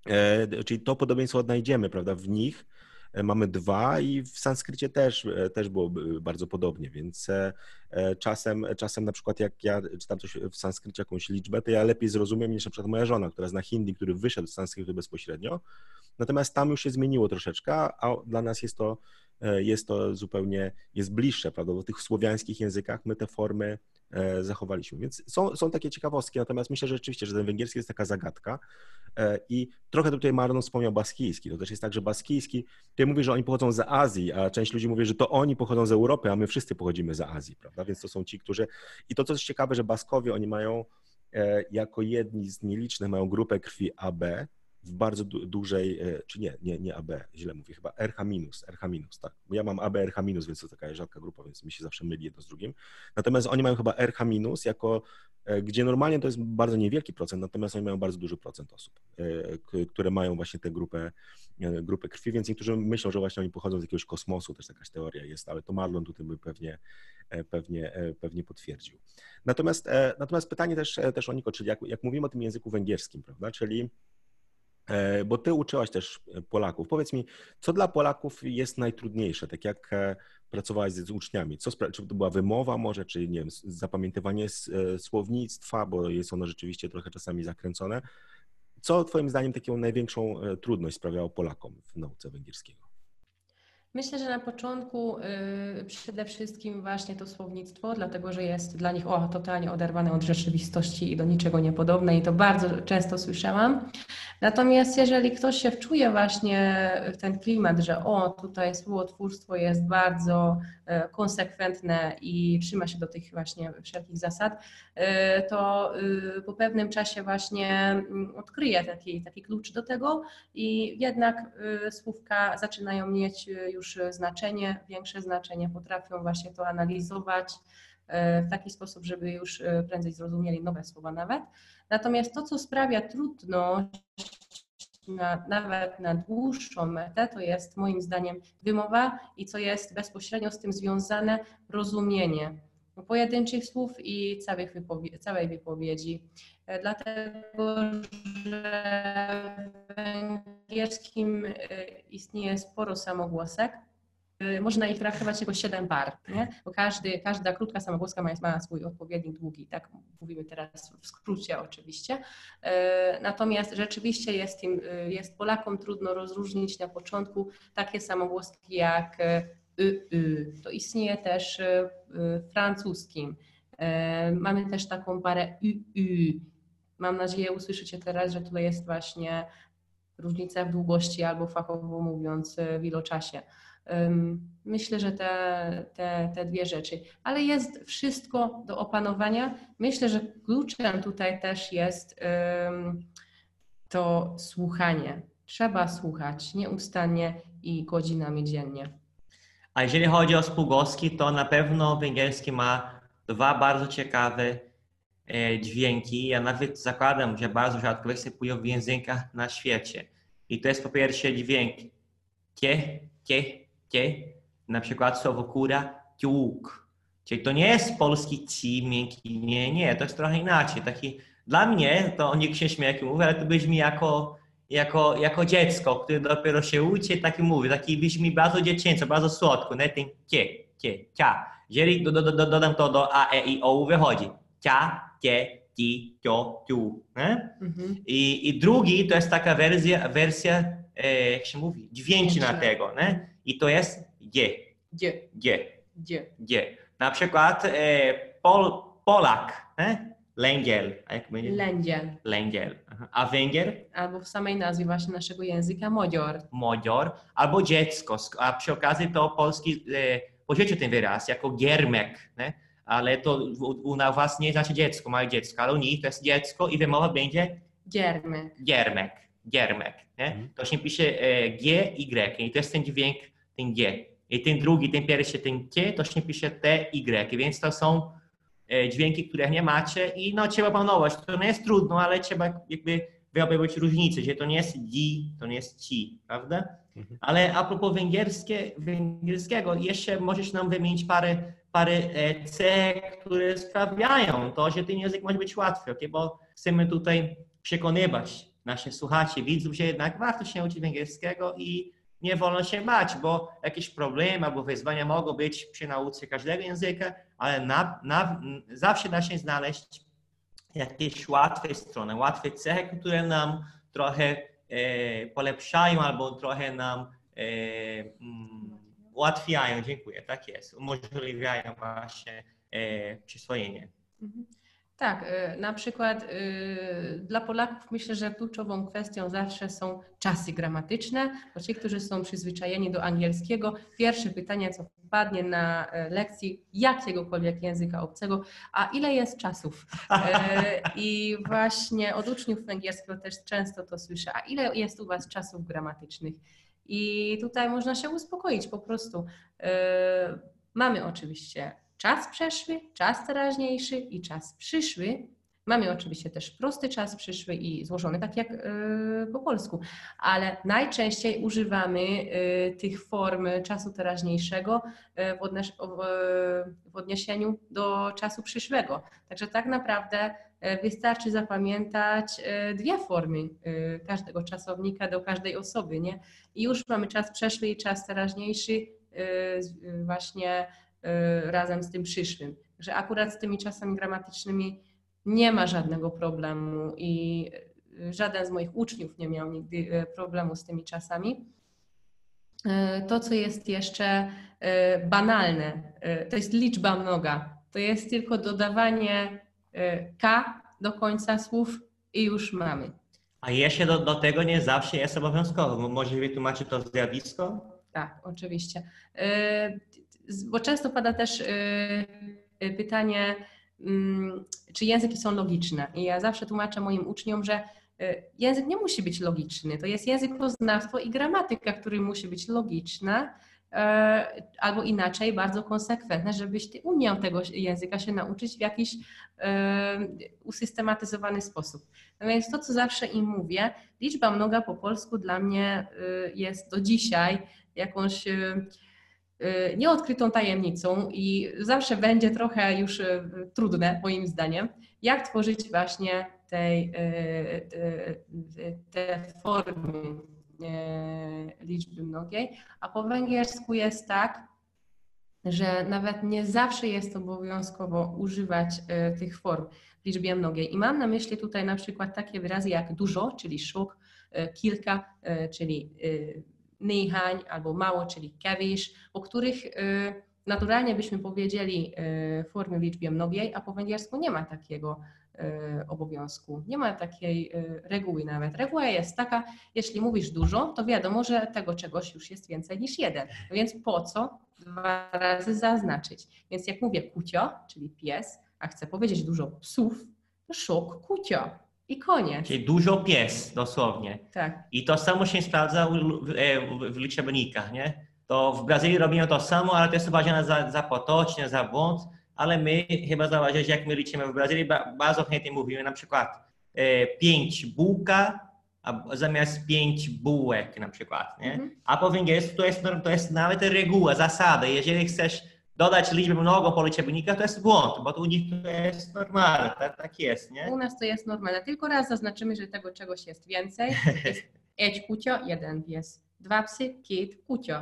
Speaker 1: e, czyli to podobieństwo odnajdziemy, prawda, w nich, E, mamy dwa i w sanskrycie też, e, też było e, bardzo podobnie, więc e, e, czasem, czasem na przykład jak ja czytam coś w sanskrycie, jakąś liczbę, to ja lepiej zrozumiem niż na przykład moja żona, która zna hindi, który wyszedł z sanskrytu bezpośrednio, natomiast tam już się zmieniło troszeczkę, a dla nas jest to, e, jest to zupełnie, jest bliższe, prawda, bo w tych słowiańskich językach my te formy e, zachowaliśmy, więc są, są takie ciekawostki, natomiast myślę, że rzeczywiście, że ten węgierski jest taka zagadka. E, i trochę tutaj Marlon wspomniał baskijski, to też jest tak, że baskijski, ty mówisz, że oni pochodzą z Azji, a część ludzi mówi, że to oni pochodzą z Europy, a my wszyscy pochodzimy z Azji, prawda, więc to są ci, którzy, i to co jest ciekawe, że Baskowie, oni mają e, jako jedni z nielicznych, mają grupę krwi AB, w bardzo du- dużej, e, czy nie, nie, nie AB, źle mówię, chyba RH minus, RH minus, tak. Bo ja mam AB, RH minus, więc to taka rzadka grupa, więc mi się zawsze myli jedno z drugim. Natomiast oni mają chyba RH minus, jako, e, gdzie normalnie to jest bardzo niewielki procent, natomiast oni mają bardzo duży procent osób, e, które mają właśnie tę grupę, grupę krwi, więc niektórzy myślą, że właśnie oni pochodzą z jakiegoś kosmosu, też jakaś teoria jest, ale to Marlon tutaj by pewnie, pewnie, pewnie potwierdził. Natomiast, natomiast pytanie też, też o Niko, czyli jak, jak mówimy o tym języku węgierskim, prawda, czyli Bo ty uczyłaś też Polaków. Powiedz mi, co dla Polaków jest najtrudniejsze, tak jak e, pracowałaś z, uczniami? Co, czy to była wymowa może, czy nie wiem, zapamiętywanie e, słownictwa, bo jest ono rzeczywiście trochę czasami zakręcone. Co twoim zdaniem taką największą e, trudność sprawiało Polakom w nauce węgierskiego?
Speaker 3: Myślę, że na początku y, przede wszystkim właśnie to słownictwo, dlatego że jest dla nich o, totalnie oderwane od rzeczywistości i do niczego niepodobne i to bardzo często słyszałam. Natomiast jeżeli ktoś się wczuje właśnie w ten klimat, że o, tutaj słowotwórstwo jest bardzo y, konsekwentne i trzyma się do tych właśnie wszelkich zasad, y, to po pewnym czasie właśnie mm, odkryje taki, taki klucz do tego i jednak słówka zaczynają mieć już już znaczenie, większe znaczenie, potrafią właśnie to analizować e, w taki sposób, żeby już e, prędzej zrozumieli nowe słowa nawet. Natomiast to, co sprawia trudność na, nawet na dłuższą metę, to jest moim zdaniem wymowa i co jest bezpośrednio z tym związane, rozumienie pojedynczych słów i całych wypowie całej wypowiedzi. E, dlatego, że w węgierskim istnieje sporo samogłosek, Y, można ich traktować jako siedem par, nie? bo każdy, każda krótka samogłoska ma, ma swój odpowiednik długi, tak mówimy teraz w skrócie oczywiście. Y, natomiast rzeczywiście jest, im, jest Polakom trudno rozróżnić na początku takie samogłoski jak y, y. To istnieje też w francuskim. Mamy też taką parę y, y. Mam nadzieję usłyszycie teraz, że tutaj jest właśnie różnica w długości albo fachowo mówiąc w iloczasie. Myślę, że te, te, te dwie rzeczy, ale jest wszystko do opanowania. Myślę, że kluczem tutaj też jest to słuchanie. Trzeba słuchać nieustannie i godzinami dziennie.
Speaker 2: A jeżeli chodzi o spółgłoski, to na pewno węgierski ma dwa bardzo ciekawe e, dźwięki. Ja nawet zakładam, że bardzo rzadko występują w językach na świecie. I to jest po pierwsze dźwięk kie, kie, cie, na przykład słowo kura, ciuk. Czyli to nie jest polski ci, miękki, nie, nie, to jest trochę inaczej. Taki, dla mnie, to nikt się śmieje, jak mówię, ale to brzmi jako, jako, jako dziecko, które dopiero się uczy, taki mówi, taki brzmi bardzo dziecięco, bardzo słodko, nie? Ten cie, cie, cia. Jeżeli do, do, do, dodam to do a, e, i, o, wychodzi. Cia, cie, ti, cio, ciu. Mhm. I, I drugi to jest taka wersja, wersja e, jak się mówi, dźwięczna tego, nie? i to jest G.
Speaker 3: G.
Speaker 2: G.
Speaker 3: G.
Speaker 2: G. Na przykład e, Pol, Polak, e? Lęgiel. A jak będzie?
Speaker 3: Lęgiel.
Speaker 2: Lęgiel. A Węgier?
Speaker 3: Albo w samej nazwie właśnie naszego języka Modzior.
Speaker 2: Modzior. Albo dziecko. A przy okazji to polski e, pożyczył ten wyraz jako giermek. Nie? Ale to u, u was nie znaczy dziecko, małe dziecko, ale u nich to jest dziecko i wymowa będzie?
Speaker 3: Giermek.
Speaker 2: Giermek. Giermek. Nie? Mhm. To się pisze e, G, Y i to jest ten dźwięk ten G. I ten drugi, ten pierwszy, ten T, to się pisze T, Y, więc to są dźwięki, które nie macie i no trzeba panować. To nie jest trudno, ale trzeba jakby wyobrazić różnicę, że to nie jest di, to nie jest ci, prawda? Mhm. Ale a propos węgierskie, węgierskiego, jeszcze możesz nam wymienić parę, parę e, cech, które sprawiają to, że ten język może być łatwy, okay? bo chcemy tutaj przekonywać naszych słuchaczy, widzów, że jednak warto się uczyć węgierskiego i nie wolno się bać, bo jakieś problemy albo wyzwania mogą być przy nauce każdego języka, ale na, na, zawsze da się znaleźć jakieś łatwe strony, łatwe cechy, które nam trochę e, polepszają albo trochę nam e, mm, ułatwiają, dziękuję, tak jest, umożliwiają właśnie e, przyswojenie. Mhm.
Speaker 3: Tak, y, na przykład y, dla Polaków myślę, że kluczową kwestią zawsze są czasy gramatyczne, bo ci, którzy są przyzwyczajeni do angielskiego, pierwsze pytanie, co wpadnie na e, lekcji jakiegokolwiek języka obcego, a ile jest czasów? E, I właśnie od uczniów węgierskiego też często to słyszę, a ile jest u Was czasów gramatycznych? I tutaj można się uspokoić po prostu. E, mamy oczywiście czas przeszły, czas teraźniejszy i czas przyszły. Mamy oczywiście też prosty czas przyszły i złożony, tak jak e, po polsku, ale najczęściej używamy e, tych form czasu teraźniejszego e, w odniesieniu do czasu przyszłego. Także tak naprawdę wystarczy zapamiętać dwie formy każdego czasownika do każdej osoby, nie? I już mamy czas przeszły i czas teraźniejszy właśnie Y, razem z tym przyszłym. Że akurat z tymi czasami gramatycznymi nie ma żadnego problemu i y, żaden z moich uczniów nie miał nigdy y, problemu z tymi czasami. to, co jest jeszcze banalne, to jest liczba mnoga. To jest tylko dodawanie k do końca słów i już mamy.
Speaker 2: A jeszcze do, do tego nie zawsze jest obowiązkowo. Może wytłumaczyć to zjawisko?
Speaker 3: Tak, oczywiście. Bo często pada też pytanie, mm, czy języki są logiczne. I ja zawsze tłumaczę moim uczniom, że język nie musi być logiczny. To jest językoznawstwo i gramatyka, który musi być logiczna, E, albo inaczej, bardzo konsekwentne, żebyś ty umiał tego języka się nauczyć w jakiś e, usystematyzowany sposób. Natomiast to, co zawsze im mówię, liczba mnoga po polsku dla mnie jest do dzisiaj jakąś nieodkrytą tajemnicą i zawsze będzie trochę już trudne, moim zdaniem, jak tworzyć właśnie tej, te, te formy liczby mnogiej, a po węgiersku jest tak, że nawet nie zawsze jest obowiązkowo używać tych form w liczbie mnogiej. I mam na myśli tutaj na przykład takie wyrazy jak dużo, czyli szuk, e, kilka, czyli néhány, albo mało, czyli kevish, o których naturalnie byśmy powiedzieli formy w liczbie mnogiej, a po węgiersku nie ma takiego E, obowiązku. Nie ma takiej reguły nawet. Reguła jest taka, jeśli mówisz dużo, to wiadomo, że tego czegoś już jest więcej niż jeden. Więc po co dwa razy zaznaczyć? Więc jak mówię kucio, czyli pies, a chcę powiedzieć dużo psów, to szok kucio. I koniec.
Speaker 2: Czyli dużo pies, dosłownie.
Speaker 3: Tak.
Speaker 2: I to samo się sprawdza w, w, w liczebnikach, nie? To w Brazylii robimy to samo, ale to jest uważane za, za potoczne, za błąd ale my chyba zauważyłeś, jak my liczymy w Brazylii, bardzo chętnie mówimy na przykład e, pięć bułka, a zamiast pięć bułek na przykład, nie? Mhm. A po węgiersku to jest, to jest nawet reguła, zasada. Jeżeli chcesz dodać liczbę mnogo po liczebnikach, to jest błąd, bo to u nich to jest normalne, tak, tak jest, nie?
Speaker 3: U nas to jest normalne. Tylko raz zaznaczymy, że tego czegoś jest więcej. Jest kucio, jeden pies. Dwa psy, kit, kucio.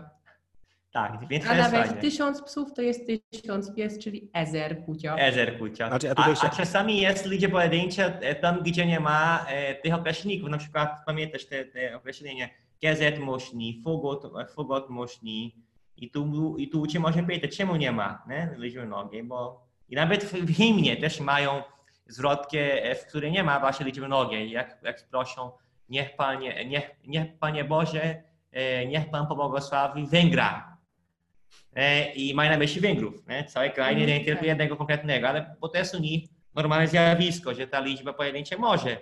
Speaker 2: Tak, więc
Speaker 3: A nawet tysiąc psów to jest tysiąc pies, czyli ezer kucio.
Speaker 2: Ezer kucio. Znaczy, a, a, czasami jest ludzie pojedyncze e, tam, gdzie nie ma e, tych określników. Na przykład pamiętasz te, te określenie gezet muszni, fugot, fugot muszni. I tu, I tu uczy może pytać, czemu nie ma nie? liczby nogi, bo i nawet w, hymnie też mają zwrotkę, e, w której nie ma właśnie liczby nogi. Jak, jak proszą, niech Panie, niech, niech Panie Boże, niech Pan pobłogosławi Węgra E, i mają na myśli Węgrów. Nie? Cały kraj, nie, nie mhm, tylko tak. jednego konkretnego, ale bo to jest u nich normalne zjawisko, że ta liczba pojedyncze może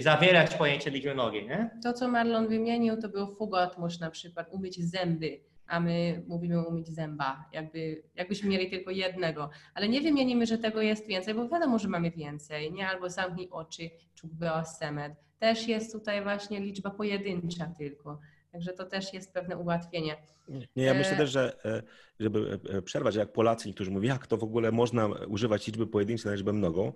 Speaker 2: zawierać pojęcie liczby nogi. Nie?
Speaker 3: To, co Marlon wymienił, to był fugatmusz na przykład, umyć zęby, a my mówimy umyć zęba, jakby, jakbyśmy mieli tylko jednego. Ale nie wymienimy, że tego jest więcej, bo wiadomo, że mamy więcej, nie? Albo zamknij oczy, czukby semet. Też jest tutaj właśnie liczba pojedyncza tylko. Także to też jest pewne ułatwienie.
Speaker 1: Nie, ja myślę e, też, że e, żeby e, przerwać, jak Polacy niektórzy mówią, jak to w ogóle można używać liczby pojedynczej na liczbę mnogą,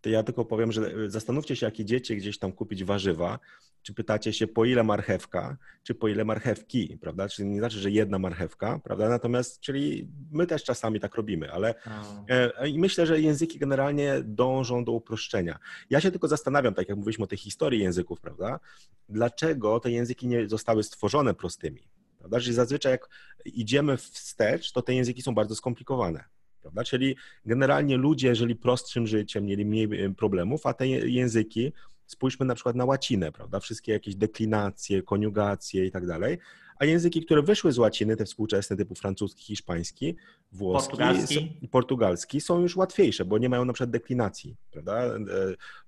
Speaker 1: to ja tylko powiem, że zastanówcie się, jak idziecie gdzieś tam kupić warzywa, czy pytacie się po ile marchewka, czy po ile marchewki, prawda? Czyli nie znaczy, że jedna marchewka, prawda? Natomiast, czyli my też czasami tak robimy, ale i myślę, że języki generalnie dążą do uproszczenia. Ja się tylko zastanawiam, tak jak mówiliśmy o tej historii języków, prawda? Dlaczego te języki nie zostały stworzone prostymi? Prawda? Czyli zazwyczaj jak idziemy wstecz, to te języki są bardzo skomplikowane. Prawda? Czyli generalnie ludzie, jeżeli prostszym życiem, mieli mniej y, problemów, a te języki, spójrzmy na przykład na łacinę, prawda? Wszystkie jakieś deklinacje, koniugacje i tak dalej, a języki, które wyszły z łaciny, te współczesne typu francuski, hiszpański, włoski, portugalski. portugalski są już łatwiejsze, bo nie mają na przykład deklinacji, prawda, e,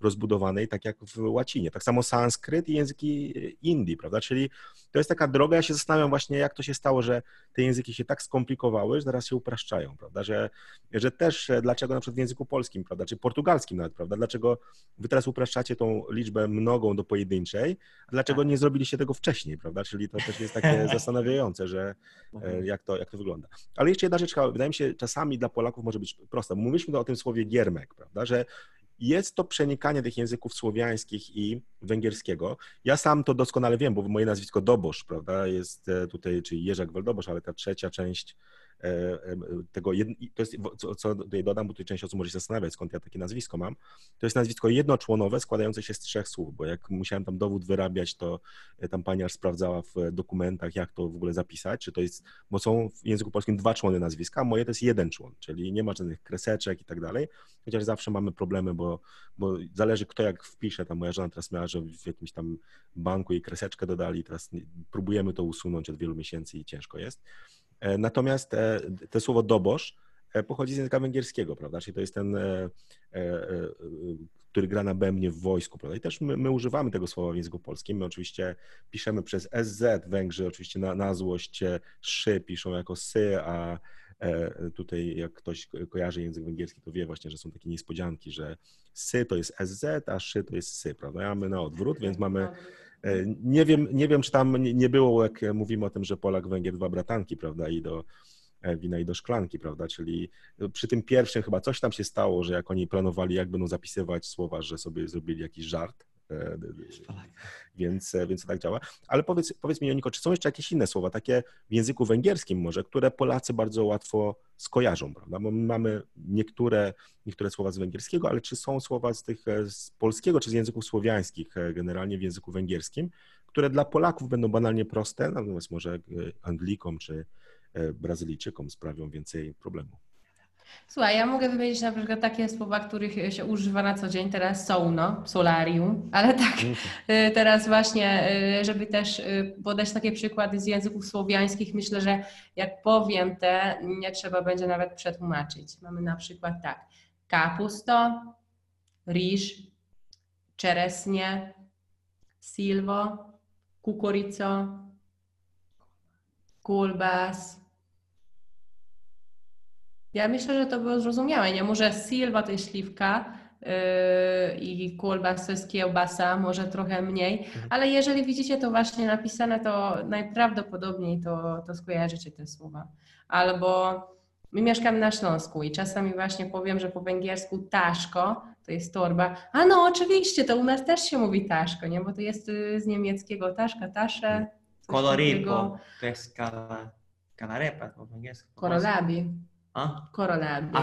Speaker 1: rozbudowanej tak jak w łacinie. Tak samo sanskryt i języki Indii, prawda, czyli to jest taka droga, ja się zastanawiam właśnie, jak to się stało, że te języki się tak skomplikowały, że teraz się upraszczają, prawda, że, że też e, dlaczego na przykład w języku polskim, prawda, czy portugalskim nawet, prawda, dlaczego wy teraz upraszczacie tą liczbę mnogą do pojedynczej, a dlaczego tak. nie zrobiliście tego wcześniej, prawda, czyli to też jest takie zastanawiające, że e, mhm. jak to, jak to wygląda. Ale jeszcze jedna rzecz, wydaje mi się, czasami dla Polaków może być prosta. Mówiliśmy o tym słowie giermek, prawda, że jest to przenikanie tych języków słowiańskich i węgierskiego. Ja sam to doskonale wiem, bo moje nazwisko Dobosz, prawda, jest e, tutaj, czyli Jerzak Weldobosz, ale ta trzecia część tego, to jest, co, tutaj dodam, bo tutaj część osób może się zastanawiać, skąd ja takie nazwisko mam, to jest nazwisko jednoczłonowe składające się z trzech słów, bo jak musiałem tam dowód wyrabiać, to tam pani aż sprawdzała w dokumentach, jak to w ogóle zapisać, czy to jest, bo są w języku polskim dwa człony nazwiska, a moje to jest jeden człon, czyli nie ma żadnych kreseczek i tak dalej, chociaż zawsze mamy problemy, bo, bo zależy kto jak wpisze, tam moja żona teraz miała, że w jakimś tam banku jej kreseczkę dodali, teraz próbujemy to usunąć od wielu miesięcy i ciężko jest. E, natomiast e, to słowo dobosz e, pochodzi z języka węgierskiego, prawda? Czyli to jest ten, który gra na bębnie w wojsku, prawda? I też my, my, używamy tego słowa w języku polskim. My oczywiście piszemy przez SZ, Węgrzy oczywiście na, na złość szy piszą jako sy, a tutaj jak ktoś kojarzy język węgierski, to wie właśnie, że są takie niespodzianki, że sy to jest SZ, a szy to jest sy, prawda? A my na odwrót, więc mamy nie wiem, nie wiem, czy tam nie było, jak mówimy o tym, że Polak, Węgier, dwa bratanki, prawda, i do e, wina i do szklanki, prawda, czyli przy tym pierwszym chyba coś tam się stało, że jak oni planowali, jak będą zapisywać słowa, że sobie zrobili jakiś żart, E, więc, e, więc to tak działa. Ale powiedz, powiedz mi, Joniko, czy są jeszcze jakieś inne słowa, takie w języku węgierskim może, które Polacy bardzo łatwo skojarzą, prawda? Bo my mamy niektóre, niektóre słowa z węgierskiego, ale czy są słowa z tych e, z polskiego, czy z języków słowiańskich, generalnie w języku węgierskim, które dla Polaków będą banalnie proste, natomiast może Anglikom czy Brazylijczykom sprawią więcej problemów?
Speaker 3: Słuchaj, ja mogę wymienić na przykład takie słowa, których się używa na co dzień teraz no, solarium, ale tak mhm. y, teraz właśnie, y, żeby też y, podać takie przykłady z języków słowiańskich, myślę, że jak powiem te, nie trzeba będzie nawet przetłumaczyć. Mamy na przykład tak, kapusto, riż, czeresnie, silvo, kukurico, kulbas, ja myślę, że to było zrozumiałe. Nie może silva to jest śliwka yy, i kulbas to jest kiełbasa, może trochę mniej, mhm. ale jeżeli widzicie to właśnie napisane, to najprawdopodobniej to, to skojarzycie te słowa. Albo my mieszkamy na Śląsku i czasami właśnie powiem, że po węgiersku taszko to jest torba. A no oczywiście, to u nas też się mówi taszko, nie? Bo to jest y, z niemieckiego taszka, tasze.
Speaker 2: Koloripo, to jest kanarepa po węgiersku.
Speaker 3: Korolabi.
Speaker 2: A?
Speaker 3: Korolaby.
Speaker 2: A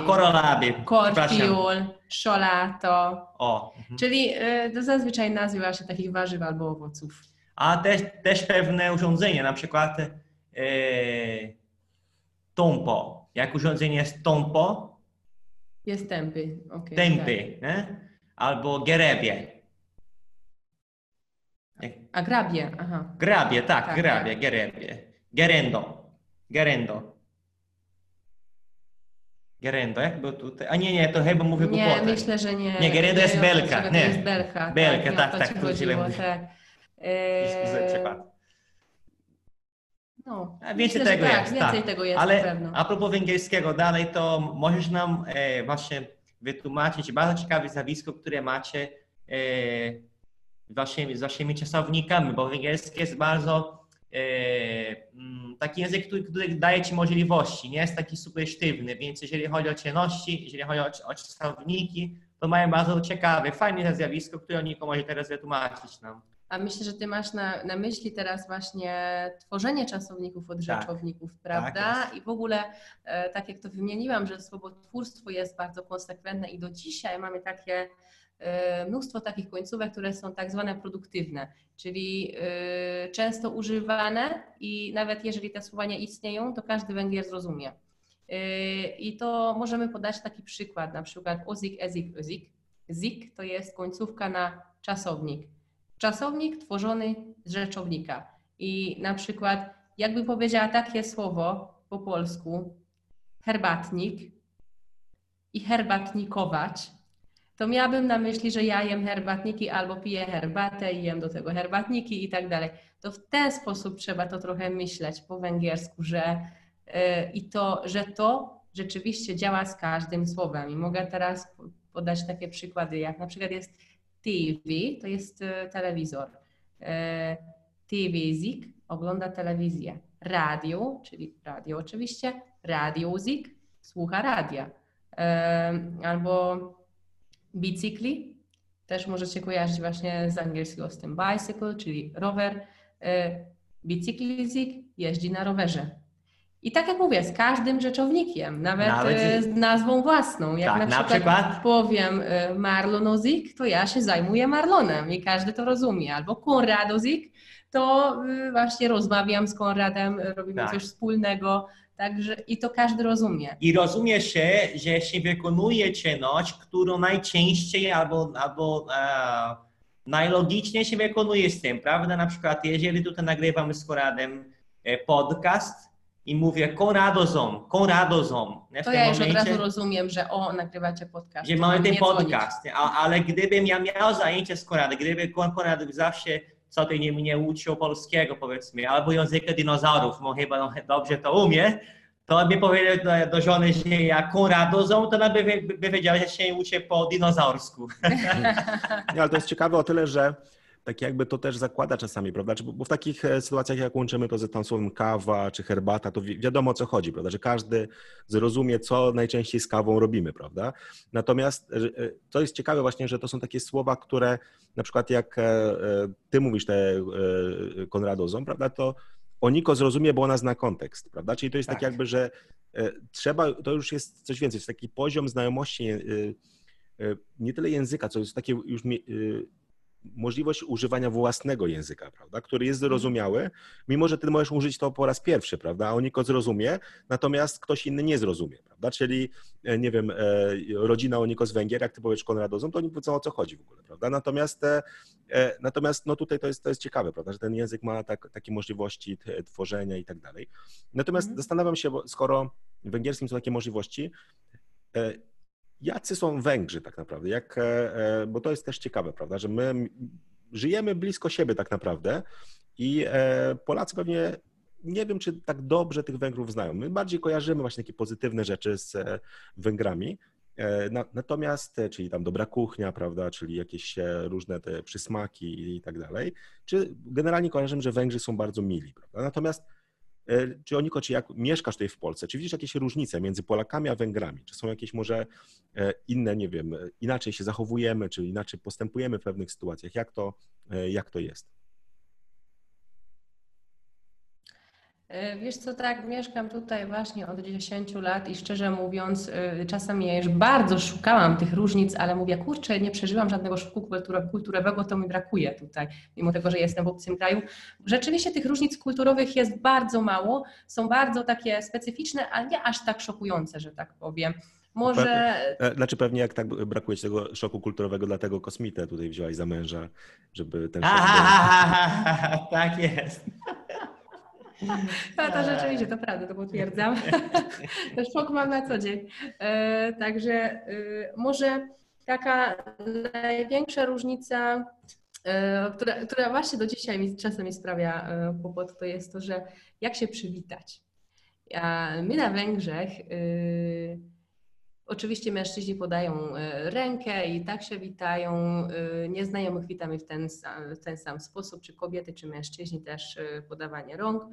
Speaker 3: szolato.
Speaker 2: O.
Speaker 3: Mhm. Czyli y, to zazwyczaj nazwy właśnie takich warzyw albo owoców.
Speaker 2: A też, też pewne urządzenie, na przykład y, tompo. Jak urządzenie jest tompo?
Speaker 3: Jest tępy. Okay,
Speaker 2: tępy, tak. nie? Albo gerebie.
Speaker 3: A grabie, aha.
Speaker 2: Grabie, tak, tak grabie, tak. gerebie. Gerendo. Gerendo. Gerendo, jak był tutaj? A nie, nie, to chyba mówię
Speaker 3: nie, głupotę. Nie, myślę, że nie.
Speaker 2: Nie, Gerendo jest belka.
Speaker 3: Nie. To jest belka.
Speaker 2: Belka, tak, tak. tak,
Speaker 3: to chodziło, tak.
Speaker 2: Eee...
Speaker 3: No,
Speaker 2: A więcej myślę, tego tak, jest.
Speaker 3: Więcej tak. tego jest
Speaker 2: Ale
Speaker 3: na pewno.
Speaker 2: a propos węgierskiego dalej, to możesz nam e, właśnie wytłumaczyć bardzo ciekawe zjawisko, które macie e, z, waszymi, z waszymi czasownikami, bo węgierski jest bardzo taki język, który, który, daje ci możliwości, nie jest taki super sztywny, więc jeżeli chodzi o cienności, jeżeli chodzi o, o czasowniki, to mają bardzo ciekawe, fajne zjawisko, które Niko może teraz wytłumaczyć nam.
Speaker 3: A myślę, że ty masz na, na myśli teraz właśnie tworzenie czasowników od tak. rzeczowników, tak, prawda? Tak I w ogóle, e, tak jak to wymieniłam, że słowotwórstwo jest bardzo konsekwentne i do dzisiaj mamy takie E, mnóstwo takich końcówek, które są tak zwane produktywne, czyli e, często używane i nawet jeżeli te słowa nie istnieją, to każdy Węgier zrozumie. E, I to możemy podać taki przykład, na przykład ozik, ezik, ozik. Zik to jest końcówka na czasownik. Czasownik tworzony z rzeczownika. I na przykład, jakby powiedziała takie słowo po polsku, herbatnik i herbatnikować, to miałabym na myśli, że ja jem herbatniki albo piję herbatę i jem do tego herbatniki i tak dalej. To w ten sposób trzeba to trochę myśleć po węgiersku, że yy, i to, że to rzeczywiście działa z każdym słowem. I mogę teraz podać takie przykłady, jak na przykład jest TV, to jest yy, telewizor. Yy, TV-zik ogląda telewizję. Radio, czyli radio oczywiście, radiozik słucha radia. Albo bicykli. Też możecie kojarzyć właśnie z angielskiego z tym bicycle, czyli rower. E, bicyklizik jeździ na rowerze. I tak jak mówię, z każdym rzeczownikiem, nawet,
Speaker 2: Nawet i-
Speaker 3: z nazwą własną. Jak
Speaker 2: Tak,
Speaker 3: na,
Speaker 2: na
Speaker 3: przykład
Speaker 2: przykład?
Speaker 3: powiem e, Marlonozik, to ja się zajmuję Marlonem i każdy to rozumie. Albo Konradozik, to właśnie rozmawiam z Konradem, robimy
Speaker 2: Tak.
Speaker 3: coś wspólnego, także i to każdy rozumie.
Speaker 2: I rozumie się, że się wykonuje czynność, którą najczęściej albo, albo e, najlogiczniej się wykonuje z tym, prawda? Na przykład, jeżeli tutaj nagrywamy z Konradem e, podcast i mówię Konradozom, Konradozom. nie? W
Speaker 3: To ja już od
Speaker 2: momencie-
Speaker 3: razu rozumiem, że o, nagrywacie podcast.
Speaker 2: że mamy
Speaker 3: mam
Speaker 2: ten podcast, ale gdybym ja miał zajęcie z Konradem, gdyby Kon- Konrad zawsze co tydzień mnie uczył polskiego powiedzmy, albo języka dinozaurów, bo chyba on dobrze to umie, to by powiedział do, do żony, że ja Konradozą, to ona by, by, by wiedziała, że się uczy po dinozaursku.
Speaker 1: Nie, ale to jest ciekawe o tyle, że tak jakby to też zakłada czasami, prawda? Bo w takich e, sytuacjach, jak łączymy to ze tam słowem kawa czy herbata, to wi- wiadomo o co chodzi, prawda? Że każdy zrozumie, co najczęściej z kawą robimy, prawda? Natomiast e, e, to jest ciekawe właśnie, że to są takie słowa, które na przykład jak e, e, ty mówisz te e, Konradozą, prawda? To Oniko zrozumie, bo ona zna kontekst, prawda? Czyli to jest tak,
Speaker 2: Tak.
Speaker 1: jakby, że e, trzeba, to już jest coś więcej, to jest taki poziom znajomości e, e, nie tyle języka, co jest takie już możliwość używania własnego języka, prawda, który jest zrozumiały, mimo że ty możesz użyć to po raz pierwszy, prawda, a Oniko zrozumie, natomiast ktoś inny nie zrozumie, prawda, czyli e, nie wiem, e, rodzina Oniko z Węgier, jak ty powiesz Konradozą, to oni wiedzą o co chodzi w ogóle, prawda, natomiast e, natomiast no tutaj to jest, to jest ciekawe, prawda, że ten język ma tak, takie możliwości tworzenia i tak dalej. Natomiast
Speaker 3: Mhm.
Speaker 1: zastanawiam się, skoro w węgierskim są takie możliwości, jacy są Węgrzy tak naprawdę? Jak, e, e, bo to jest też ciekawe, prawda, że my żyjemy blisko siebie tak naprawdę i e, Polacy pewnie nie wiem, czy tak dobrze tych Węgrów znają. My bardziej kojarzymy właśnie takie pozytywne rzeczy z Węgrami. Na- Natomiast, czyli tam dobra kuchnia, prawda, czyli jakieś różne te przysmaki i tak dalej, czy generalnie kojarzymy, że Węgrzy są bardzo mili, prawda? Natomiast Czy Oniko, czy jak mieszkasz tutaj w Polsce, czy widzisz jakieś różnice między Polakami a Węgrami? Czy są jakieś może e, inne, nie wiem, e, inaczej się zachowujemy, czy inaczej postępujemy w pewnych sytuacjach? Jak to, e, jak to jest?
Speaker 3: Wiesz co, tak, mieszkam tutaj właśnie od 10 lat i szczerze mówiąc, e, czasami ja już bardzo szukałam tych różnic, ale mówię, kurczę, nie przeżyłam żadnego szoku kulturowego, to mi brakuje tutaj, mimo tego, że jestem w obcym kraju. Rzeczywiście tych różnic kulturowych jest bardzo mało, są bardzo takie specyficzne, ale nie aż tak szokujące, że tak powiem. Może
Speaker 1: E, Znaczy pewnie jak tak brakuje ci tego szoku kulturowego, dlatego kosmitę tutaj wzięłaś za męża, żeby ten szok
Speaker 2: Ha, ha,
Speaker 1: był.
Speaker 2: ha, ha, ha, ha, tak jest.
Speaker 3: No to rzeczywiście, to prawda, to potwierdzam. Szok mam na co dzień. E, także e, może taka największa różnica, e, która, która właśnie do dzisiaj mi czasem mi sprawia e, kłopot, to jest to, że jak się przywitać. A my na Węgrzech e, Oczywiście mężczyźni podają e, rękę i tak się witają. e, Nieznajomych witamy w ten, sam- w ten sam sposób, czy kobiety, czy mężczyźni też e, podawanie rąk.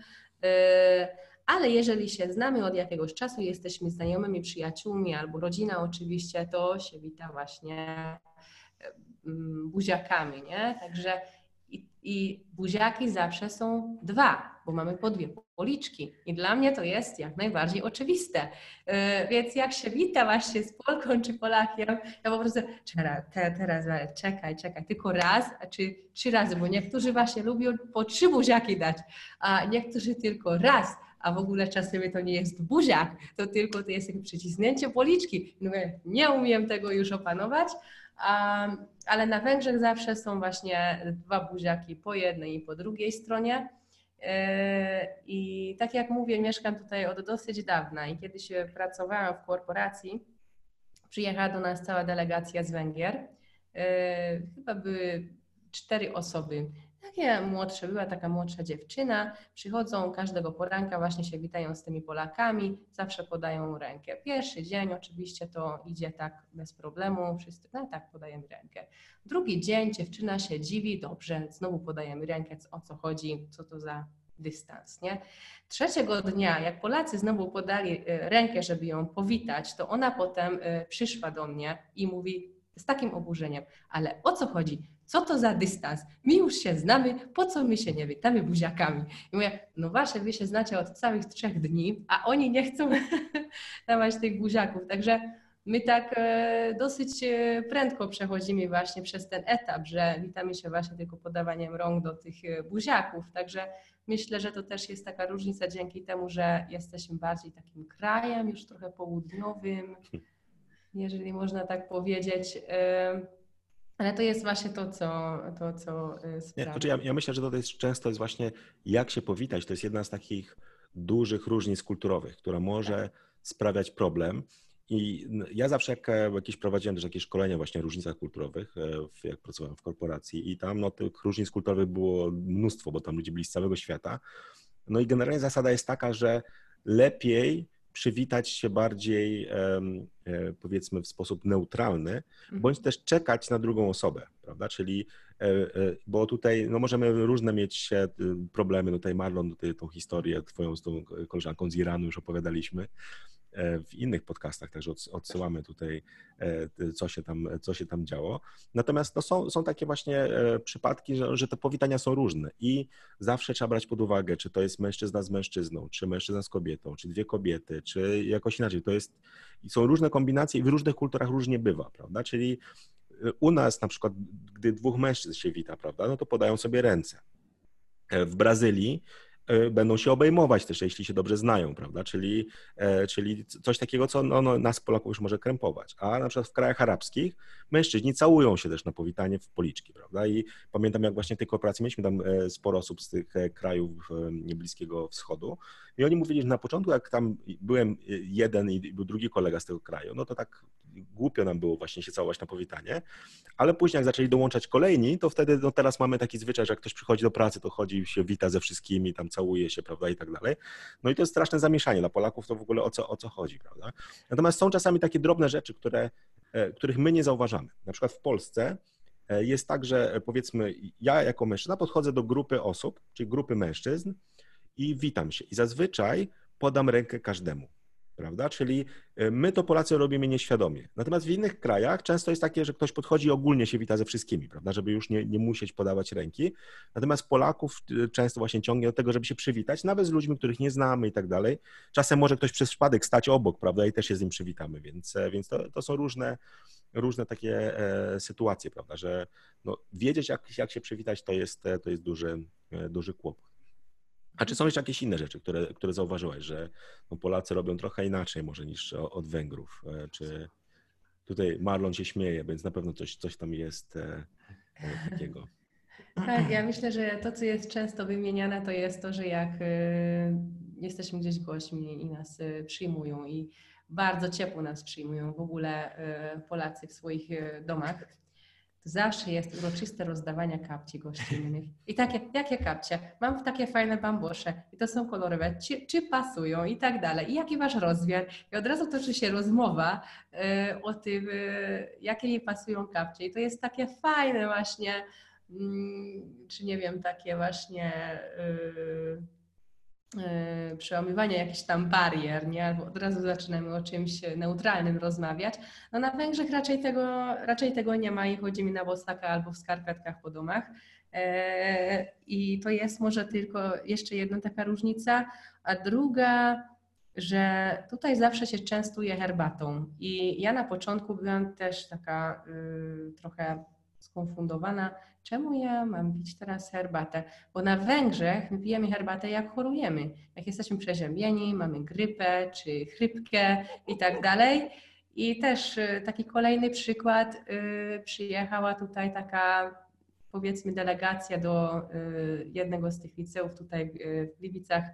Speaker 3: Ale jeżeli się znamy od jakiegoś czasu, jesteśmy znajomymi, przyjaciółmi albo rodzina oczywiście, to się wita właśnie buziakami, nie? Także i, buziaki zawsze są dwa, bo mamy po dwie policzki. I dla mnie to jest jak najbardziej oczywiste. Yy, Więc jak się wita właśnie z Polką czy Polakiem, ja po prostu teraz czekaj, czekaj, tylko raz, czy trzy razy, bo niektórzy właśnie lubią po trzy buziaki dać, a niektórzy tylko raz, a w ogóle czasem to nie jest buziak, to tylko to jest jakieś przycisnięcie policzki. No, nie umiem tego już opanować, a, ale na Węgrzech zawsze są właśnie dwa buziaki po jednej i po drugiej stronie. Yy, I tak jak mówię, mieszkam tutaj od dosyć dawna i kiedy się pracowałam w korporacji, przyjechała do nas cała delegacja z Węgier. Yy, Chyba były cztery osoby. Takie młodsze, była taka młodsza dziewczyna. Przychodzą każdego poranka, właśnie się witają z tymi Polakami, zawsze podają rękę. Pierwszy dzień oczywiście to idzie tak bez problemu, wszyscy, no tak, podajemy rękę. Drugi dzień dziewczyna się dziwi, dobrze, znowu podajemy rękę, o co chodzi, co to za dystans, nie? Trzeciego dnia, jak Polacy znowu podali e, rękę, żeby ją powitać, to ona potem e, przyszła do mnie i mówi z takim oburzeniem, ale o co chodzi? Co to za dystans? My już się znamy, po co my się nie witamy buziakami? I mówię, no właśnie, wy się znacie od całych trzech dni, a oni nie chcą dawać tych buziaków. Także my tak e, dosyć e, prędko przechodzimy właśnie przez ten etap, że witamy się właśnie tylko podawaniem rąk do tych e, buziaków. Także myślę, że to też jest taka różnica dzięki temu, że jesteśmy bardziej takim krajem, już trochę południowym, jeżeli można tak powiedzieć. Ale to jest właśnie to, co, to, co sprawia.
Speaker 1: Nie, ja, ja myślę, że to jest często jest właśnie jak się powitać. To jest jedna z takich dużych różnic kulturowych, która może tak. sprawiać problem. I ja zawsze jak e, jakieś prowadziłem też jakieś szkolenia właśnie o różnicach kulturowych, e, jak pracowałem w korporacji i tam no, tych różnic kulturowych było mnóstwo, bo tam ludzie byli z całego świata. No i generalnie zasada jest taka, że lepiej przywitać się bardziej e, powiedzmy w sposób neutralny, mhm. bądź też czekać na drugą osobę, prawda? Czyli, bo tutaj no możemy różne mieć problemy, tutaj Marlon, tutaj tą historię twoją z tą koleżanką z Iranu już opowiadaliśmy, E, w innych podcastach, także odsyłamy tutaj, e, co się tam, co się tam działo. Natomiast no, są, są takie właśnie e, przypadki, że, że te powitania są różne i zawsze trzeba brać pod uwagę, czy to jest mężczyzna z mężczyzną, czy mężczyzna z kobietą, czy dwie kobiety, czy jakoś inaczej. To jest, są różne kombinacje i w różnych kulturach różnie bywa, prawda? Czyli u nas na przykład, gdy dwóch mężczyzn się wita, prawda, no to podają sobie ręce. W Brazylii E, będą się obejmować też, jeśli się dobrze znają, prawda? Czyli, e, czyli coś takiego, co no, no, nas Polaków już może krępować. A na przykład w krajach arabskich mężczyźni całują się też na powitanie w policzki, prawda? I pamiętam, jak właśnie w tej korporacji mieliśmy tam e, sporo osób z tych krajów Bliskiego Wschodu i oni mówili, że na początku, jak tam byłem jeden i był drugi kolega z tego kraju, no to tak głupio nam było właśnie się całować na powitanie, ale później jak zaczęli dołączać kolejni, to wtedy, no teraz mamy taki zwyczaj, że jak ktoś przychodzi do pracy, to chodzi się wita ze wszystkimi, tam całuje się, prawda, i tak dalej. No i to jest straszne zamieszanie dla Polaków, to w ogóle o co, o co chodzi, prawda. Natomiast są czasami takie drobne rzeczy, które, e, których my nie zauważamy. Na przykład w Polsce e, jest tak, że e, powiedzmy ja jako mężczyzna podchodzę do grupy osób, czyli grupy mężczyzn i witam się. I zazwyczaj podam rękę każdemu prawda? Czyli e, my to Polacy robimy nieświadomie. Natomiast w innych krajach często jest takie, że ktoś podchodzi i ogólnie się wita ze wszystkimi, prawda? Żeby już nie, nie musieć podawać ręki. Natomiast Polaków e, często właśnie ciągnie do tego, żeby się przywitać, nawet z ludźmi, których nie znamy i tak dalej. Czasem może ktoś przez przypadek stać obok, prawda? I też się z nim przywitamy, więc, e, więc to, to są różne, różne takie e, sytuacje, prawda? Że no, wiedzieć, jak, jak się przywitać, to jest, to jest duży, duży kłopot. A czy są jeszcze jakieś inne rzeczy, które, które że no Polacy robią trochę inaczej może niż od Węgrów? E, czy tutaj Marlon się śmieje, więc na pewno coś, coś tam jest e, e, takiego.
Speaker 3: Tak, ja myślę, że to, co jest często wymieniane, to jest to, że jak jesteśmy gdzieś gośćmi i nas przyjmują i bardzo ciepło nas przyjmują w ogóle Polacy w swoich domach, zawsze jest uroczyste rozdawanie kapci gościnnych. I takie, jakie kapcie? Mam takie fajne bambosze i to są kolorowe, czy, czy pasują i tak dalej. I jaki wasz rozmiar? I od razu toczy się rozmowa y, o tym, y, jakie jej pasują kapcie. I to jest takie fajne właśnie, y, czy nie wiem, takie właśnie y, przełamywania jakichś tam barier, nie? Albo od razu zaczynamy o czymś neutralnym rozmawiać. No na Węgrzech raczej tego, raczej tego nie ma i chodzimy na bosaka albo w skarpetkach po domach. E, I to jest może tylko jeszcze jedna taka różnica, a druga, że tutaj zawsze się częstuje herbatą. I ja na początku byłam też taka y, trochę skonfundowana, czemu ja mam pić teraz herbatę? Bo na Węgrzech my pijemy herbatę jak chorujemy, jak jesteśmy przeziębieni, mamy grypę czy chrypkę i tak dalej. I też y, taki kolejny przykład, y, przyjechała tutaj taka powiedzmy delegacja do y, jednego z tych liceów tutaj w Gliwicach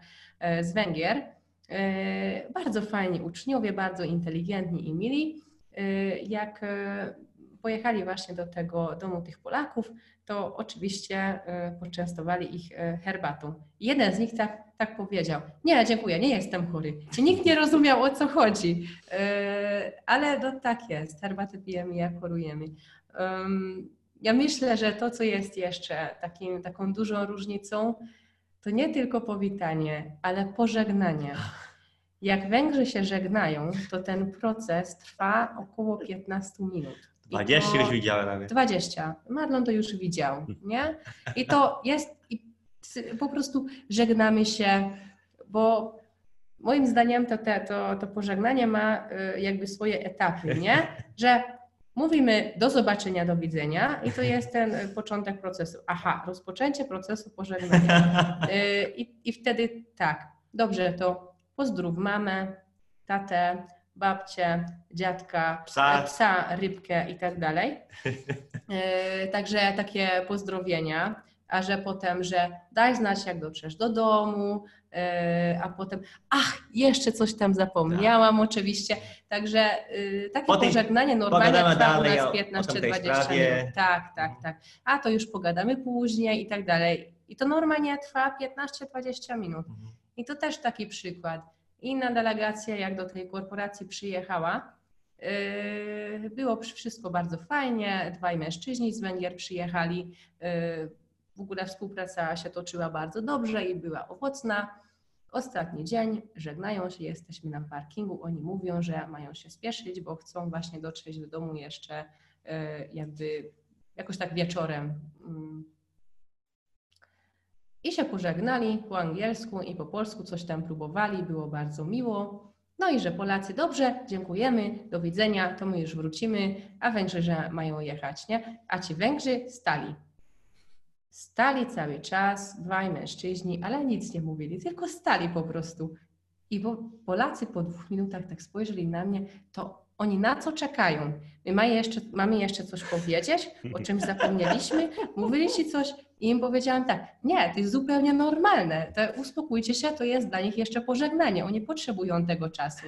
Speaker 3: z Węgier. Bardzo fajni uczniowie, bardzo inteligentni i mili. Jak pojechali właśnie do tego domu tych Polaków, to oczywiście y, poczęstowali ich y, herbatą. Jeden z nich tak, tak powiedział: Nie, dziękuję, nie jestem chory. I nikt nie rozumiał o co chodzi, y, ale no, tak jest. Herbatę pijemy, jak chorujemy. Ja myślę, że to, co jest jeszcze takim, taką dużą różnicą, to nie tylko powitanie, ale pożegnanie. Jak Węgrzy się żegnają, to ten proces trwa około 15 minut. I
Speaker 2: 20
Speaker 3: to-
Speaker 2: już widziałem nawet.
Speaker 3: 20. Marlon to już widział, nie? I to jest, i po prostu żegnamy się, bo moim zdaniem to, te, to, to pożegnanie ma y, jakby swoje etapy, nie? Że mówimy do zobaczenia, do widzenia i to jest ten początek procesu. Aha, rozpoczęcie procesu pożegnania. Y, I, I wtedy tak, dobrze, to pozdrów mamę, tatę, babcię, dziadka,
Speaker 2: Psa.
Speaker 3: e, psa rybkę i tak dalej. Y, Także takie pozdrowienia, a że potem, że daj znać, jak dotrzesz do domu, y, a potem, ach, jeszcze coś tam zapomniałam oczywiście. Także y, takie
Speaker 2: Potem
Speaker 3: pożegnanie normalnie trwa u nas
Speaker 2: o- o tamtej
Speaker 3: 15-20
Speaker 2: sprawie.
Speaker 3: minut. Tak, tak, tak. A to już pogadamy później i tak dalej. I to normalnie trwa 15-20 minut.
Speaker 2: Mhm.
Speaker 3: I to też taki przykład. Inna delegacja, jak do tej korporacji przyjechała, yy, było wszystko bardzo fajnie. Dwaj mężczyźni z Węgier przyjechali. yy, W ogóle współpraca się toczyła bardzo dobrze i była owocna. Ostatni dzień, żegnają się, jesteśmy na parkingu. Oni mówią, że mają się spieszyć, bo chcą właśnie dotrzeć do domu jeszcze yy, jakby jakoś tak wieczorem. I się pożegnali po angielsku i po polsku, coś tam próbowali, było bardzo miło. No i że Polacy, dobrze, dziękujemy, do widzenia, to my już wrócimy, a Węgrzy, że mają jechać, nie? A ci Węgrzy stali. Stali cały czas, dwaj mężczyźni, ale nic nie mówili, tylko stali po prostu. I bo Polacy po dwóch minutach tak spojrzeli na mnie, to oni na co czekają? My mamy jeszcze, mamy jeszcze coś powiedzieć, o czymś zapomnieliśmy, mówili ci coś i im powiedziałam tak, nie, to jest zupełnie normalne, to uspokójcie się, to jest dla nich jeszcze pożegnanie, oni potrzebują tego czasu.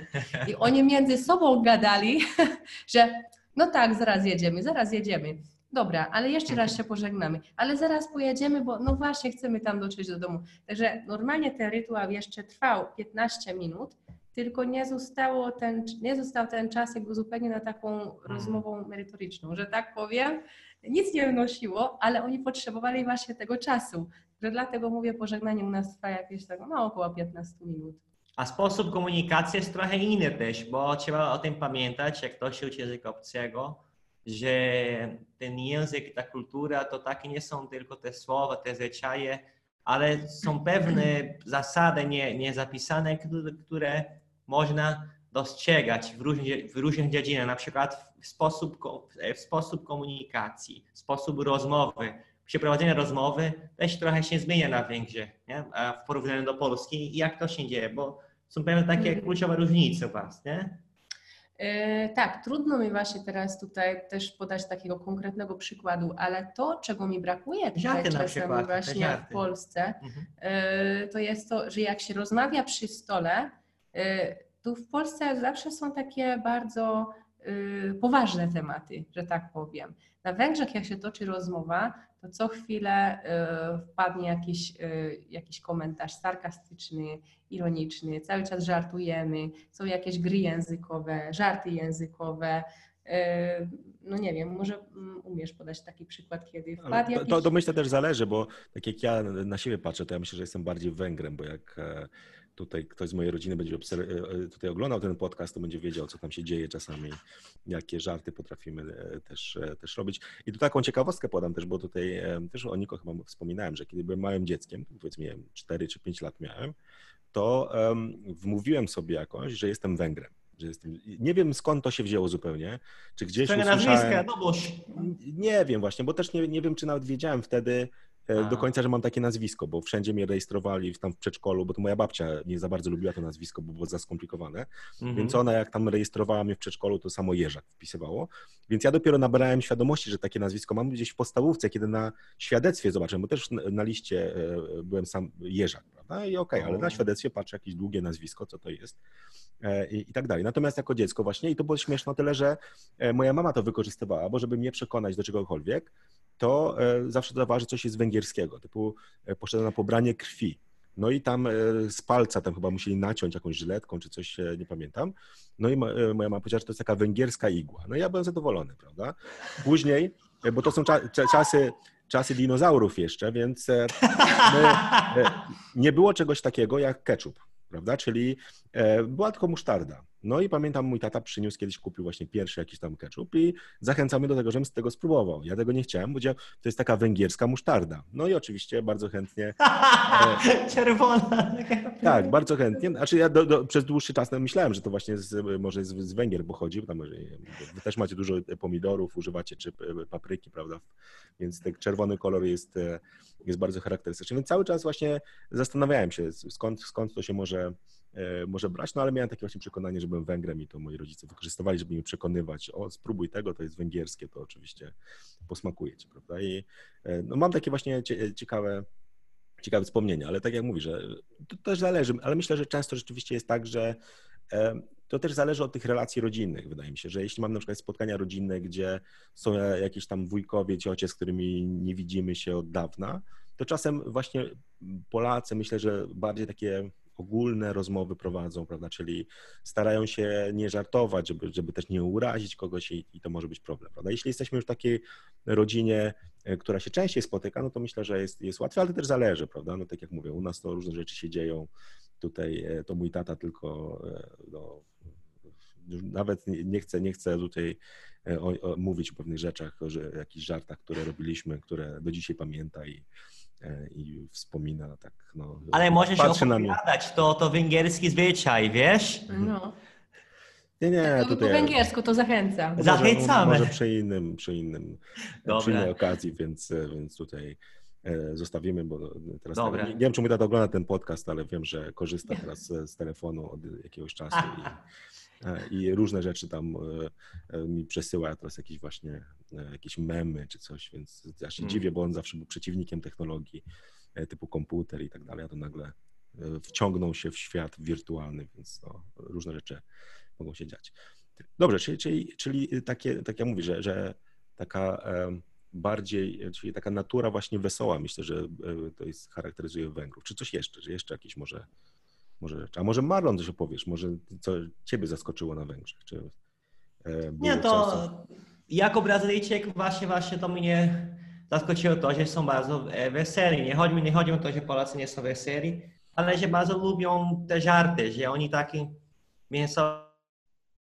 Speaker 3: I oni między sobą gadali, że no tak, zaraz jedziemy, zaraz jedziemy. Dobra, ale jeszcze raz się pożegnamy, ale zaraz pojedziemy, bo no właśnie chcemy tam dotrzeć do domu. Także normalnie ten rytuał jeszcze trwał 15 minut, tylko nie, zostało ten, nie został ten czas jakby zupełnie na taką rozmową merytoryczną, że tak powiem. Nic nie wnosiło, ale oni potrzebowali właśnie tego czasu. Że dlatego mówię, pożegnanie u nas trwa jakieś tak, no około 15 minut.
Speaker 2: A sposób komunikacji jest trochę inny też, bo trzeba o tym pamiętać, jak ktoś się uczy języka obcego, że ten język, ta kultura to takie nie są tylko te słowa, te zwyczaje, ale są pewne zasady nie, niezapisane, które, które można dostrzegać w różnych, w różnych dziedzinach, na przykład w sposób, w sposób komunikacji, sposób rozmowy. Przeprowadzenie rozmowy też trochę się zmienia na Węgrzech, nie? A w porównaniu do Polski. I jak to się dzieje? Bo są pewne takie
Speaker 3: Mhm.
Speaker 2: kluczowe różnice u Was, nie?
Speaker 3: E, tak, trudno mi właśnie teraz tutaj też podać takiego konkretnego przykładu, ale to, czego mi brakuje tutaj czasami
Speaker 2: przykład,
Speaker 3: właśnie w Polsce, e, to jest to, że jak się rozmawia przy stole, e, tu w Polsce zawsze są takie bardzo e, poważne tematy, że tak powiem. Na Węgrzech, jak się toczy rozmowa, to co chwilę e, wpadnie jakiś, e, jakiś komentarz sarkastyczny, ironiczny, cały czas żartujemy, są jakieś gry językowe, żarty językowe. E, No nie wiem, może mm, umiesz podać taki przykład, kiedy wpadł
Speaker 1: To,
Speaker 3: jakiś...
Speaker 1: to, to myślę też zależy, bo tak jak ja na siebie patrzę, to ja myślę, że jestem bardziej Węgrem, bo jak e, tutaj ktoś z mojej rodziny będzie obser- e, tutaj oglądał ten podcast, to będzie wiedział, co tam się dzieje czasami, jakie żarty potrafimy e, też, e, też robić. I tu taką ciekawostkę podam też, bo tutaj e, też o Niko chyba wspominałem, że kiedy byłem małym dzieckiem, powiedzmy nie wiem, 4 czy 5 lat miałem, to em, wmówiłem sobie jakoś, że jestem Węgrem. Że jestem, nie wiem skąd to się wzięło zupełnie, czy gdzieś
Speaker 2: Trochę
Speaker 1: usłyszałem...
Speaker 2: nazwiska, no bo
Speaker 1: Nie wiem właśnie, bo też nie, nie wiem, czy nawet wiedziałem wtedy e,
Speaker 2: A.
Speaker 1: do końca, że mam takie nazwisko, bo wszędzie mnie rejestrowali tam w przedszkolu, bo to moja babcia nie za bardzo lubiła to nazwisko, bo było za skomplikowane,
Speaker 2: Mhm.
Speaker 1: więc ona jak tam rejestrowała mnie w przedszkolu, to samo Jerzak wpisywało, więc ja dopiero nabrałem świadomości, że takie nazwisko mam gdzieś w podstawówce, kiedy na świadectwie zobaczyłem, bo też na, liście e, byłem sam Jerzak, prawda, i okej, ale
Speaker 2: O.
Speaker 1: na świadectwie patrzę jakieś długie nazwisko, co to jest e, i, i tak dalej. Natomiast jako dziecko właśnie, i to było śmieszne o tyle, że e, moja mama to wykorzystywała, bo żeby mnie przekonać do czegokolwiek, to e, zawsze dodawała, że coś jest węgierskiego, typu e, poszedłem na pobranie krwi. No i tam e, z palca tam chyba musieli naciąć jakąś żyletką czy coś, nie pamiętam. No i mo- moja mama powiedziała, że to jest taka węgierska igła. No i ja byłem zadowolony, prawda? Później, bo to są cza- cza- czasy, czasy dinozaurów jeszcze, więc my, nie było czegoś takiego jak ketchup, prawda? Czyli była tylko musztarda. No i pamiętam, mój tata przyniósł kiedyś, kupił właśnie pierwszy jakiś tam ketchup i zachęcał mnie do tego, żebym z tego spróbował. Ja tego nie chciałem, bo to jest taka węgierska musztarda. No i oczywiście bardzo chętnie.
Speaker 2: Czerwona.
Speaker 1: Tak, bardzo chętnie. Znaczy ja do, do, przez dłuższy czas myślałem, że to właśnie z, może z, z Węgier pochodzi, bo tam wy też macie dużo pomidorów, używacie czy papryki, prawda? Więc ten czerwony kolor jest, jest bardzo charakterystyczny. Więc cały czas właśnie zastanawiałem się, skąd, skąd to się może E, może brać, no ale miałem takie właśnie przekonanie, że byłem Węgrem i to moi rodzice wykorzystywali, żeby mnie przekonywać, o spróbuj tego, to jest węgierskie, to oczywiście posmakuje ci, prawda? I e, no, mam takie właśnie ciekawe, ciekawe wspomnienia, ale tak jak mówisz, że to też zależy, ale myślę, że często rzeczywiście jest tak, że e, to też zależy od tych relacji rodzinnych, wydaje mi się, że jeśli mam na przykład spotkania rodzinne, gdzie są jakieś tam wujkowie, ciocie, z którymi nie widzimy się od dawna, to czasem właśnie Polacy myślę, że bardziej takie ogólne rozmowy prowadzą, prawda, czyli starają się nie żartować, żeby, żeby też nie urazić kogoś i, i to może być problem, prawda. Jeśli jesteśmy już w takiej rodzinie, e, która się częściej spotyka, no to myślę, że jest, jest łatwiej, ale też zależy, prawda, no tak jak mówię, u nas to różne rzeczy się dzieją, tutaj e, to mój tata tylko e, no, nawet nie chcę, nie chcę tutaj o, o, mówić o pewnych rzeczach, o że, jakichś żartach, które robiliśmy, które do dzisiaj pamięta i, i wspomina tak, no.
Speaker 2: Ale możesz się opowiadać, to, to węgierski zwyczaj, wiesz? No.
Speaker 1: Nie, nie,
Speaker 3: to tutaj... Po węgiersku to zachęcam.
Speaker 2: Zachęcamy.
Speaker 1: Może, może przy innym, przy innym, przy innej okazji, więc, więc tutaj e, zostawimy, bo teraz tak, nie, nie, wiem, czy mój tata ogląda ten podcast, ale wiem, że korzysta teraz z telefonu od jakiegoś czasu i, E, i różne rzeczy tam e, e, mi przesyła teraz jakieś właśnie jakieś memy czy coś, więc ja się mm. dziwię, bo on zawsze był przeciwnikiem technologii typu komputer i tak dalej, a to nagle wciągnął się w świat wirtualny, więc no, różne rzeczy mogą się dziać. Dobrze, czyli, czyli, czyli takie, tak jak mówię, że, że taka bardziej, czyli taka natura właśnie wesoła, myślę, że to jest, charakteryzuje Węgrów. Czy coś jeszcze, że jeszcze jakieś może może rzeczy. A może Marlon coś opowiesz, może co ciebie zaskoczyło na Węgrzech? Czy,
Speaker 2: e, nie, to co... jako Brazylijczyk właśnie, właśnie to mnie zaskoczyło to, że są bardzo e, weseli. Nie chodzi nie chodzi o to, że Polacy nie są weseli, ale że bardzo lubią te żarty, że oni taki mięso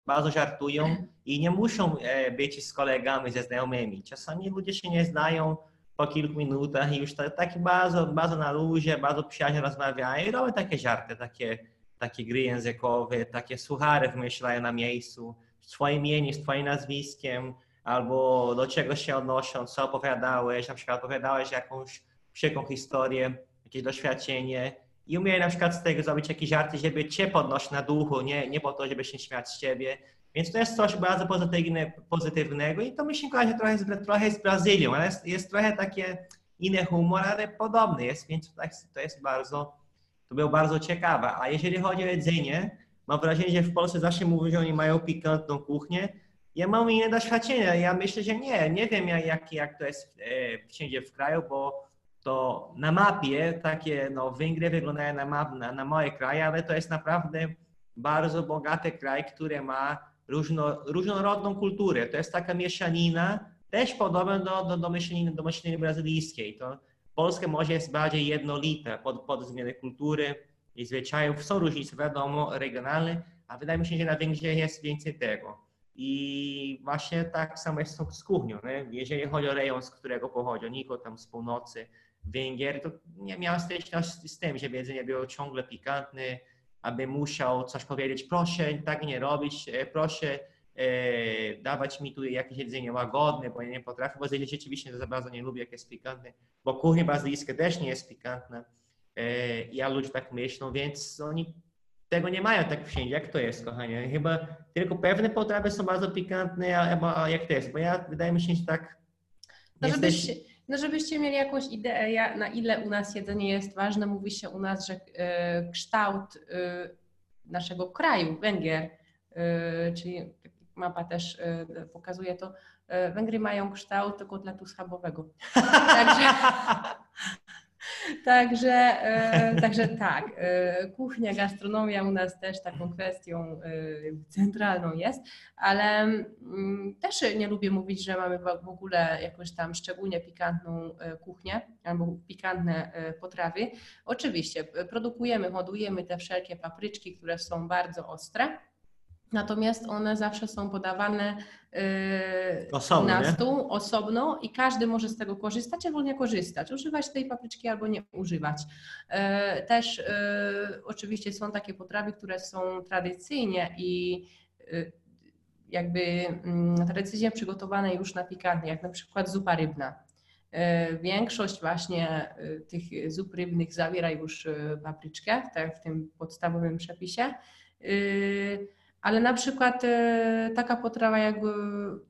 Speaker 2: bardzo żartują i nie muszą e, być z kolegami, ze znajomymi. Czasami ludzie się nie znają, po kilku minutach i już tak bardzo, bardzo na luzie, bardzo przyjaźnie rozmawiają i robią takie żarty, takie, takie gry językowe, takie suchary wymyślają na miejscu, swoje imienie, z twoim nazwiskiem, albo do czego się odnoszą, co opowiadałeś, na przykład opowiadałeś jakąś przykrą historię, jakieś doświadczenie i umieją na przykład z tego zrobić jakieś żarty, żeby cię podnosić na duchu, nie, nie po to, żeby się śmiać z ciebie. Więc to jest coś bardzo pozytywne, pozytywnego i to mi się kojarzy trochę z, trochę z Brazylią, ale jest, jest trochę takie inny humor, ale podobny jest, więc to jest bardzo, to było bardzo ciekawe. A jeżeli chodzi o jedzenie, mam wrażenie, że w Polsce zawsze mówią, że oni mają pikantną kuchnię. Ja mam inne doświadczenia. Ja myślę, że nie. Nie wiem, jak, jak to jest e, wszędzie w kraju, bo to na mapie takie, no Węgry wyglądają na, map, na, na moje kraje, ale to jest naprawdę bardzo bogaty kraj, który ma różno, różnorodną kulturę. To jest taka mieszanina, też podobna do, do, do, mieszaniny, do mieszaniny brazylijskiej. To Polska może jest bardziej jednolita pod, pod względem kultury i zwyczajów. Są różnice, wiadomo, regionalne, a wydaje mi się, że na Węgrzech jest więcej tego. I właśnie tak samo jest z kuchnią. Nie? Jeżeli chodzi o rejon, z którego pochodzi, Niko tam z północy, Węgier, to nie miałem styczności z tym, że jedzenie było ciągle pikantne, aby musiał coś powiedzieć, proszę tak nie robić, e, proszę e, dawać mi tu jakieś jedzenie łagodne, bo ja nie potrafię, bo rzeczywiście za bardzo nie lubię, jak jest pikantne, bo kuchnia brazylijska też nie jest pikantna. E, ja ludzie tak myślą, więc oni tego nie mają tak wszędzie. Jak to jest, kochanie? Chyba tylko pewne potrawy są bardzo pikantne, a, jak to jest? Bo ja wydaje mi się, że tak.
Speaker 3: No, jesteś... No żebyście mieli jakąś ideę, na ile u nas jedzenie jest ważne. Mówi się u nas, że e, kształt e, naszego kraju, Węgier, e, czyli mapa też pokazuje to, Węgry mają kształt kotletu schabowego. Także, Także, e, także tak, e, kuchnia, gastronomia u nas też taką kwestią e, centralną jest, ale mm, też nie lubię mówić, że mamy w ogóle jakąś tam szczególnie pikantną kuchnię albo pikantne potrawy. Oczywiście produkujemy, hodujemy te wszelkie papryczki, które są bardzo ostre, Natomiast one zawsze są podawane yy,
Speaker 2: Osobno,
Speaker 3: na
Speaker 2: nie?
Speaker 3: stół osobno i każdy może z tego korzystać albo nie korzystać, używać tej papryczki albo nie używać. Yy, Też yy, oczywiście są takie potrawy, które są tradycyjnie i yy, jakby mm, tradycyjnie przygotowane już na pikantnie, jak na przykład zupa rybna. Yy, Większość właśnie tych zup rybnych zawiera już papryczkę, tak w tym podstawowym przepisie. Yy, ale na przykład e, taka potrawa jak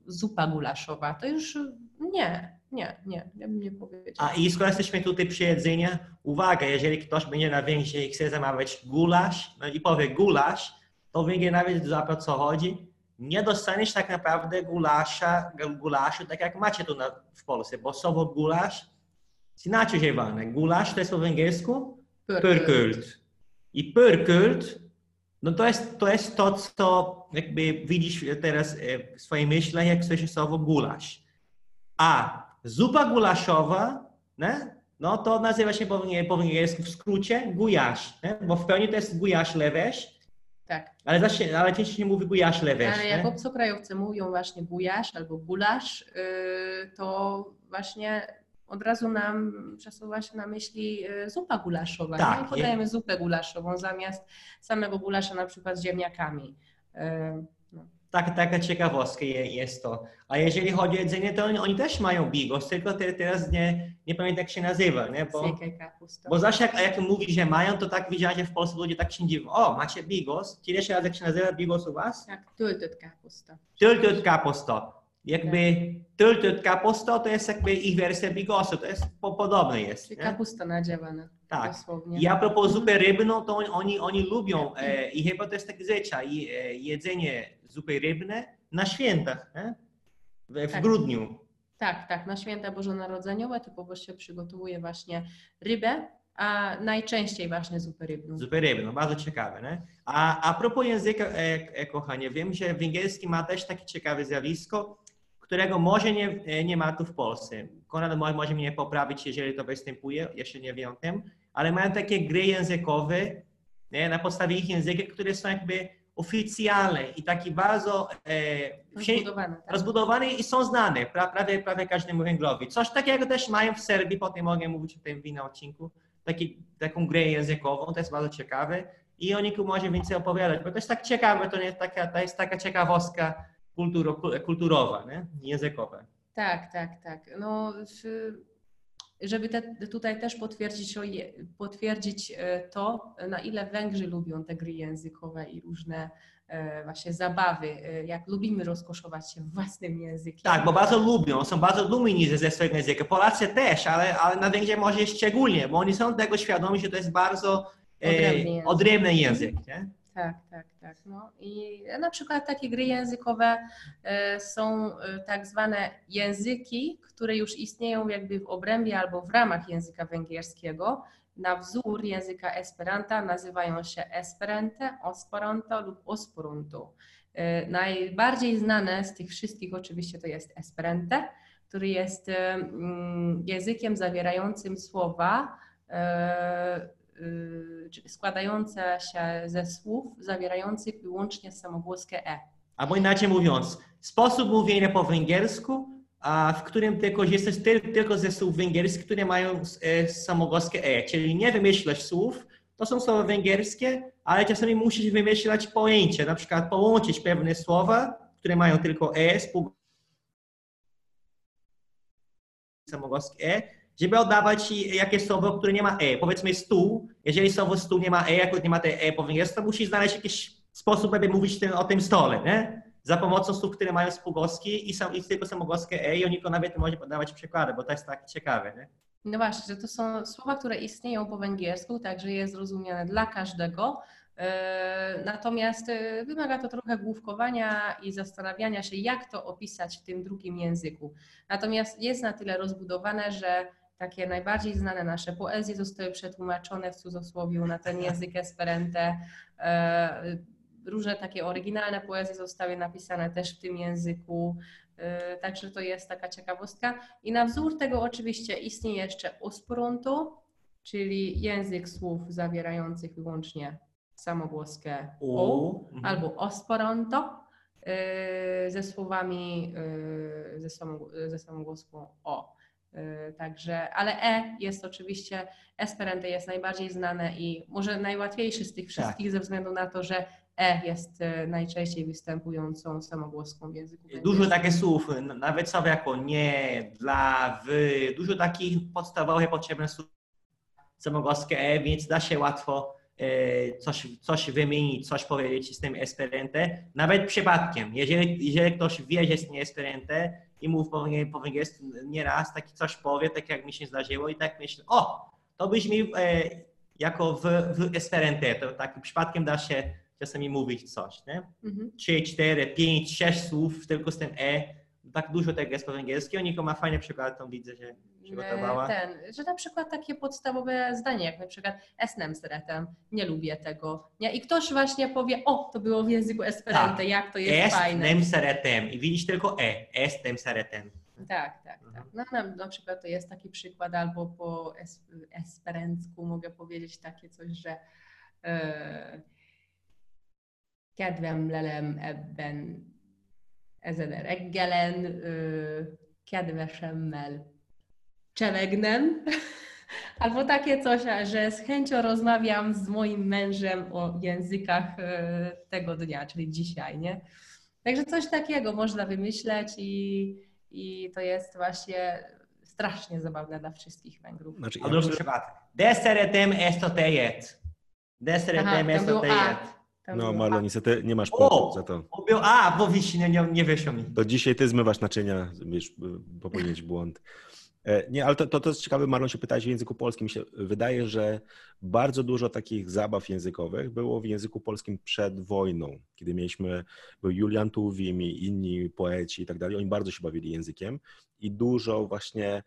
Speaker 3: zupa gulaszowa, to już e, nie, nie, nie, ja bym nie powiedziała.
Speaker 2: A i skoro jesteśmy tutaj przy jedzeniu, uwaga, jeżeli ktoś będzie na Węgrzech i chce zamawiać gulasz, no i powie gulasz, to Węgier nawet złapie o co chodzi. Nie dostaniesz tak naprawdę gulasza, gulaszu tak jak macie tu na, w Polsce, bo słowo gulasz jest inaczej używane. Gulasz to jest po węgiersku pörkult. I pörkult no to jest, to jest to, co jakby widzisz teraz e, w swojej myśli, jak słyszysz słowo gulasz. A zupa gulaszowa, nie? no to nazywa się po, węgier- po węgiersku w skrócie gujasz, nie? bo w pełni to jest gujasz lewesz,
Speaker 3: Tak,
Speaker 2: ale, zawsze, ale częściej się mówi gujasz lewesz.
Speaker 3: ale jak obcokrajowcy mówią właśnie gujasz albo gulasz, yy, to właśnie od razu nam przesuwa się na myśli yy, zupa gulaszowa.
Speaker 2: Tak,
Speaker 3: nie? Podajemy zupę gulaszową zamiast samego gulasza na przykład z ziemniakami. Yy,
Speaker 2: Tak, taka ciekawostka je- jest to. A jeżeli chodzi o jedzenie, to oni, oni też mają bigos, tylko te, teraz nie, nie pamiętam jak się nazywa, nie? Bo, bo zawsze jak, jak mówi, że mają, to tak widziałem, że w Polsce ludzie tak się dziwią. O, macie bigos? Czy jeszcze raz jak się nazywa bigos u was?
Speaker 3: Tak, tultut kapusta.
Speaker 2: Tultut kapusto. Jakby tultut kapusto to jest jakby ich wersja bigosu, to jest po, podobne jest.
Speaker 3: Czyli
Speaker 2: Nie?
Speaker 3: kapusta nadziewana.
Speaker 2: Tak.
Speaker 3: Dosłownie.
Speaker 2: I a propos zupy rybną, to oni, oni, oni lubią e, i chyba to jest taki zwyczaj, e, jedzenie zupy rybne na świętach, nie? W, w
Speaker 3: Tak.
Speaker 2: grudniu.
Speaker 3: Tak, tak, na święta bożonarodzeniowe typowo się przygotowuje właśnie rybę, a najczęściej właśnie zupę rybną.
Speaker 2: Zupę rybną, bardzo ciekawe. Nie? A, a propos języka, e, e, kochanie, wiem, że węgierski ma też takie ciekawe zjawisko, którego może nie, e, nie ma tu w Polsce. Konrad mo- może mnie poprawić, jeżeli to występuje, jeszcze nie wiem o tym, ale mają takie gry językowe nie, na podstawie ich języka, które są jakby oficjalne i taki bardzo e,
Speaker 3: Rozbudowane, tak?
Speaker 2: rozbudowane i są znane pra, prawie, prawie każdemu Węgrowi. Coś takiego też mają w Serbii, potem mogę mówić o tym w innym odcinku, taki, taką grę językową, to jest bardzo ciekawe i o niku może więcej opowiadać, bo to jest tak ciekawe, to, nie taka, to jest taka ciekawostka kulturo, kulturowa, nie? językowa.
Speaker 3: Tak, tak, tak. No, żeby te, tutaj też potwierdzić, potwierdzić e, to, na ile Węgrzy lubią te gry językowe i różne e, właśnie zabawy, e, jak lubimy rozkoszować się własnym językiem.
Speaker 2: Tak, bo bardzo lubią, są bardzo dumni ze ze swojego języka. Polacy też, ale, ale na Węgrzech może szczególnie, bo oni są tego świadomi, że to jest bardzo
Speaker 3: Odrębny
Speaker 2: e,
Speaker 3: język.
Speaker 2: odrębny język. Nie?
Speaker 3: Tak, tak, tak. No i na przykład takie gry językowe e, są e, tak zwane języki, które już istnieją jakby w obrębie albo w ramach języka węgierskiego. Na wzór języka Esperanta nazywają się Esperante, Esperanto lub Osporunto. E, Najbardziej znane z tych wszystkich oczywiście to jest Esperante, który jest językiem zawierającym słowa składające się ze słów zawierających wyłącznie samogłoskę e.
Speaker 2: Albo inaczej mówiąc, sposób mówienia po węgiersku, w którym ty korzystasz tyl- tylko ze słów węgierskich, które mają e, samogłoskę e, czyli nie wymyślasz słów, to są słowa węgierskie, ale czasami musisz wymyślać pojęcie, na przykład połączyć pewne słowa, które mają tylko e, samogłoskie e, żeby oddawać ci jakieś słowo, które nie ma e. Powiedzmy stół, jeżeli słowo stół nie ma e, jak nie ma te e po węgiersku, to musisz znaleźć jakiś sposób, aby mówić tym, o tym stole, nie? Za pomocą słów, które mają spółgłoski i, są, i tylko samogłoskie e i oni nawet może podawać przykłady, bo to jest tak ciekawe, nie?
Speaker 3: No właśnie, że to są słowa, które istnieją po węgiersku, także jest zrozumiane dla każdego. E, Natomiast e, wymaga to trochę główkowania i zastanawiania się, jak to opisać w tym drugim języku. Natomiast jest na tyle rozbudowane, że takie najbardziej znane nasze poezje zostały przetłumaczone w cudzysłowie na ten język Esperante. E, Różne takie oryginalne poezje zostały napisane też w tym języku. E, Także to jest taka ciekawostka. I na wzór tego oczywiście istnieje jeszcze Osporunto, czyli język słów zawierających wyłącznie samogłoskę.
Speaker 2: U Mhm.
Speaker 3: albo osporonto y, ze słowami ze samogłoską O. Y, Także, ale E jest oczywiście, Esperanto jest najbardziej znane i może najłatwiejszy z tych wszystkich ze względu na to, że E jest y, najczęściej występującą samogłoską w języku
Speaker 2: Dużo takich słów, nawet słowa jako nie, dla, wy, dużo takich podstawowych, potrzebnych słów. Samogłoskę E, więc da się łatwo e, coś, coś wymienić, coś powiedzieć z tym Esperanto, nawet przypadkiem. Jeżeli, jeżeli ktoś wie, że jest nie Esperanto i mówi po, węgier- po węgiersku nieraz, taki coś powie, tak jak mi się zdarzyło i tak myślę, o, to brzmi e, jako w, w Esperanto, to tak przypadkiem da się czasami mówić coś, nie?
Speaker 3: Mhm.
Speaker 2: 3, 4, 5, 6 słów tylko z tym E. Tak dużo tego jest po węgiersku. Niko ma fajny przykład, tą widzę, że przygotowała.
Speaker 3: Ten, że na przykład takie podstawowe zdanie, jak na przykład esnem seretem, nie lubię tego. Nie? I ktoś właśnie powie, o, to było w języku Esperanto,
Speaker 2: Tak.
Speaker 3: jak to jest
Speaker 2: Est
Speaker 3: fajne.
Speaker 2: nem seretem. I widzisz tylko E. Est nem seretem.
Speaker 3: Tak, tak,
Speaker 2: Mhm.
Speaker 3: tak. No, na, na przykład to jest taki przykład, albo po es, esperencku mogę powiedzieć takie coś, że e, kedvem lelem ebben ezen a reggelen, kedvesemmel csevegnem, albo takie coś, że z chęcią rozmawiam z moim mężem o językach e, tego dnia, czyli dzisiaj, nie? Także coś takiego można wymyśleć i, i to jest właśnie strasznie zabawne dla wszystkich Węgrów.
Speaker 1: Znaczy,
Speaker 2: A
Speaker 1: ja
Speaker 2: drugi
Speaker 1: myślę,
Speaker 2: przykład. De seretem est o tejet. De
Speaker 3: Aha,
Speaker 2: seretem
Speaker 3: tam
Speaker 2: est o
Speaker 3: było
Speaker 2: tejet.
Speaker 3: Tam
Speaker 1: no Marlo,
Speaker 3: A.
Speaker 1: niestety nie masz punktu
Speaker 2: O!
Speaker 1: za to.
Speaker 2: A, bo wisi, nie, nie, nie wyszło mi.
Speaker 1: To dzisiaj ty zmywasz naczynia, wiesz, popełnić błąd. E, Nie, ale to, to, to jest ciekawe, Marlon się pytałeś w języku polskim. Mi się wydaje, że bardzo dużo takich zabaw językowych było w języku polskim przed wojną, kiedy mieliśmy, był Julian Tuwim i inni poeci i tak dalej, oni bardzo się bawili językiem i dużo właśnie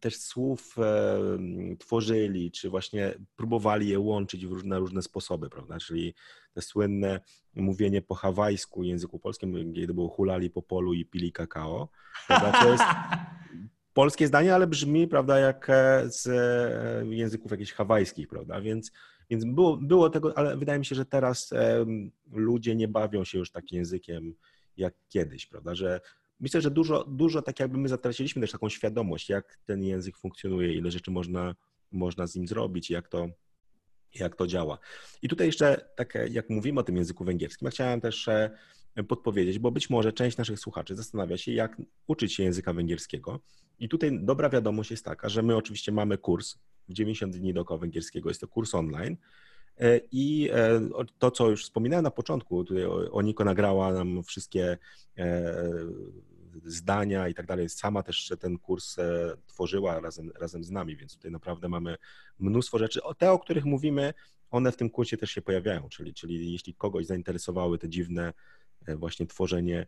Speaker 1: też słów e, tworzyli, czy właśnie próbowali je łączyć w różne, różne sposoby, prawda, czyli te słynne mówienie po hawajsku języku polskim, kiedy było hulali po polu i pili kakao, prawda, to jest polskie zdanie, ale brzmi, prawda, jak e, z e, języków jakichś hawajskich, prawda, więc, więc było, było tego, ale wydaje mi się, że teraz ludzie nie bawią się już takim językiem jak kiedyś, prawda, że myślę, że dużo, dużo tak jakby my zatraciliśmy też taką świadomość, jak ten język funkcjonuje, ile rzeczy można, można z nim zrobić, jak to, jak to działa. I tutaj jeszcze, tak jak mówimy o tym języku węgierskim, ja chciałem też e, podpowiedzieć, bo być może część naszych słuchaczy zastanawia się, jak uczyć się języka węgierskiego. I tutaj dobra wiadomość jest taka, że my oczywiście mamy kurs w 90 dni dookoła węgierskiego, jest to kurs online. E, I e, to, co już wspominałem na początku, tutaj Oniko nagrała nam wszystkie e, zdania i tak dalej. Sama też ten kurs tworzyła razem, razem z nami, więc tutaj naprawdę mamy mnóstwo rzeczy. Te, o których mówimy, one w tym kursie też się pojawiają, czyli, czyli jeśli kogoś zainteresowały te dziwne właśnie tworzenie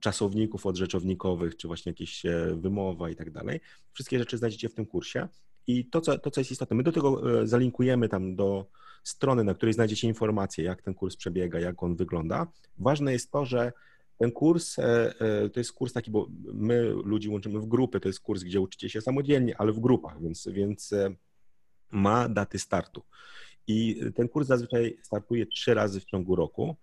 Speaker 1: czasowników odrzeczownikowych, czy właśnie jakieś wymowa i tak dalej, wszystkie rzeczy znajdziecie w tym kursie. I to co, to, co jest istotne, my do tego e, zalinkujemy tam do strony, na której znajdziecie informacje, jak ten kurs przebiega, jak on wygląda. Ważne jest to, że ten kurs e, e, to jest kurs taki, bo my ludzi łączymy w grupy, to jest kurs, gdzie uczycie się samodzielnie, ale w grupach, więc, więc ma daty startu. I ten kurs zazwyczaj startuje trzy razy w ciągu roku.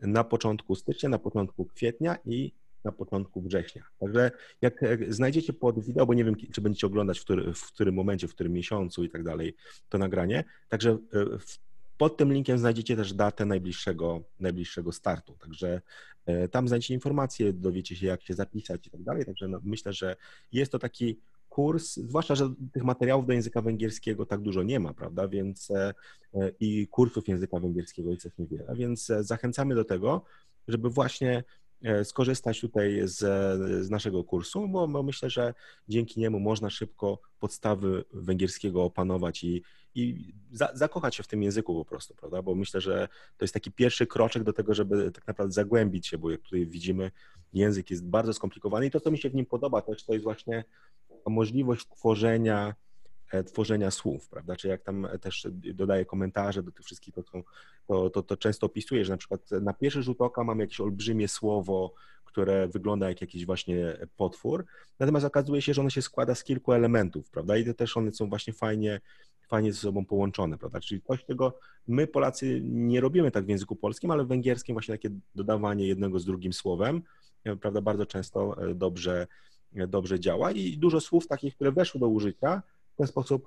Speaker 1: Na początku stycznia, na początku kwietnia i na początku września. Także jak znajdziecie pod wideo, bo nie wiem, czy będziecie oglądać w, który, w którym momencie, w którym miesiącu i tak dalej to nagranie, także w, pod tym linkiem znajdziecie też datę najbliższego, najbliższego startu. Także e, tam znajdziecie informacje, dowiecie się, jak się zapisać i tak dalej. Także no, myślę, że jest to taki kurs, zwłaszcza, że tych materiałów do języka węgierskiego tak dużo nie ma, prawda, więc e, i kursów języka węgierskiego jest też niewiele, więc e, zachęcamy do tego, żeby właśnie skorzystać tutaj z, z naszego kursu, bo, bo, myślę, że dzięki niemu można szybko podstawy węgierskiego opanować i, i za, zakochać się w tym języku po prostu, prawda? Bo myślę, że to jest taki pierwszy kroczek do tego, żeby tak naprawdę zagłębić się, bo jak tutaj widzimy, język jest bardzo skomplikowany i to, co mi się w nim podoba też, to jest właśnie możliwość tworzenia tworzenia słów, prawda? Czy jak tam też dodaję komentarze do tych wszystkich, to, to, to, to często opisuję, że na przykład na pierwszy rzut oka mamy jakieś olbrzymie słowo, które wygląda jak jakiś właśnie potwór, natomiast okazuje się, że ono się składa z kilku elementów, prawda? I też one są właśnie fajnie, fajnie ze sobą połączone, prawda? Czyli coś, czego my Polacy nie robimy tak w języku polskim, ale w węgierskim właśnie takie dodawanie jednego z drugim słowem, prawda, bardzo często dobrze, dobrze działa i dużo słów takich, które weszły do użycia, ten sposób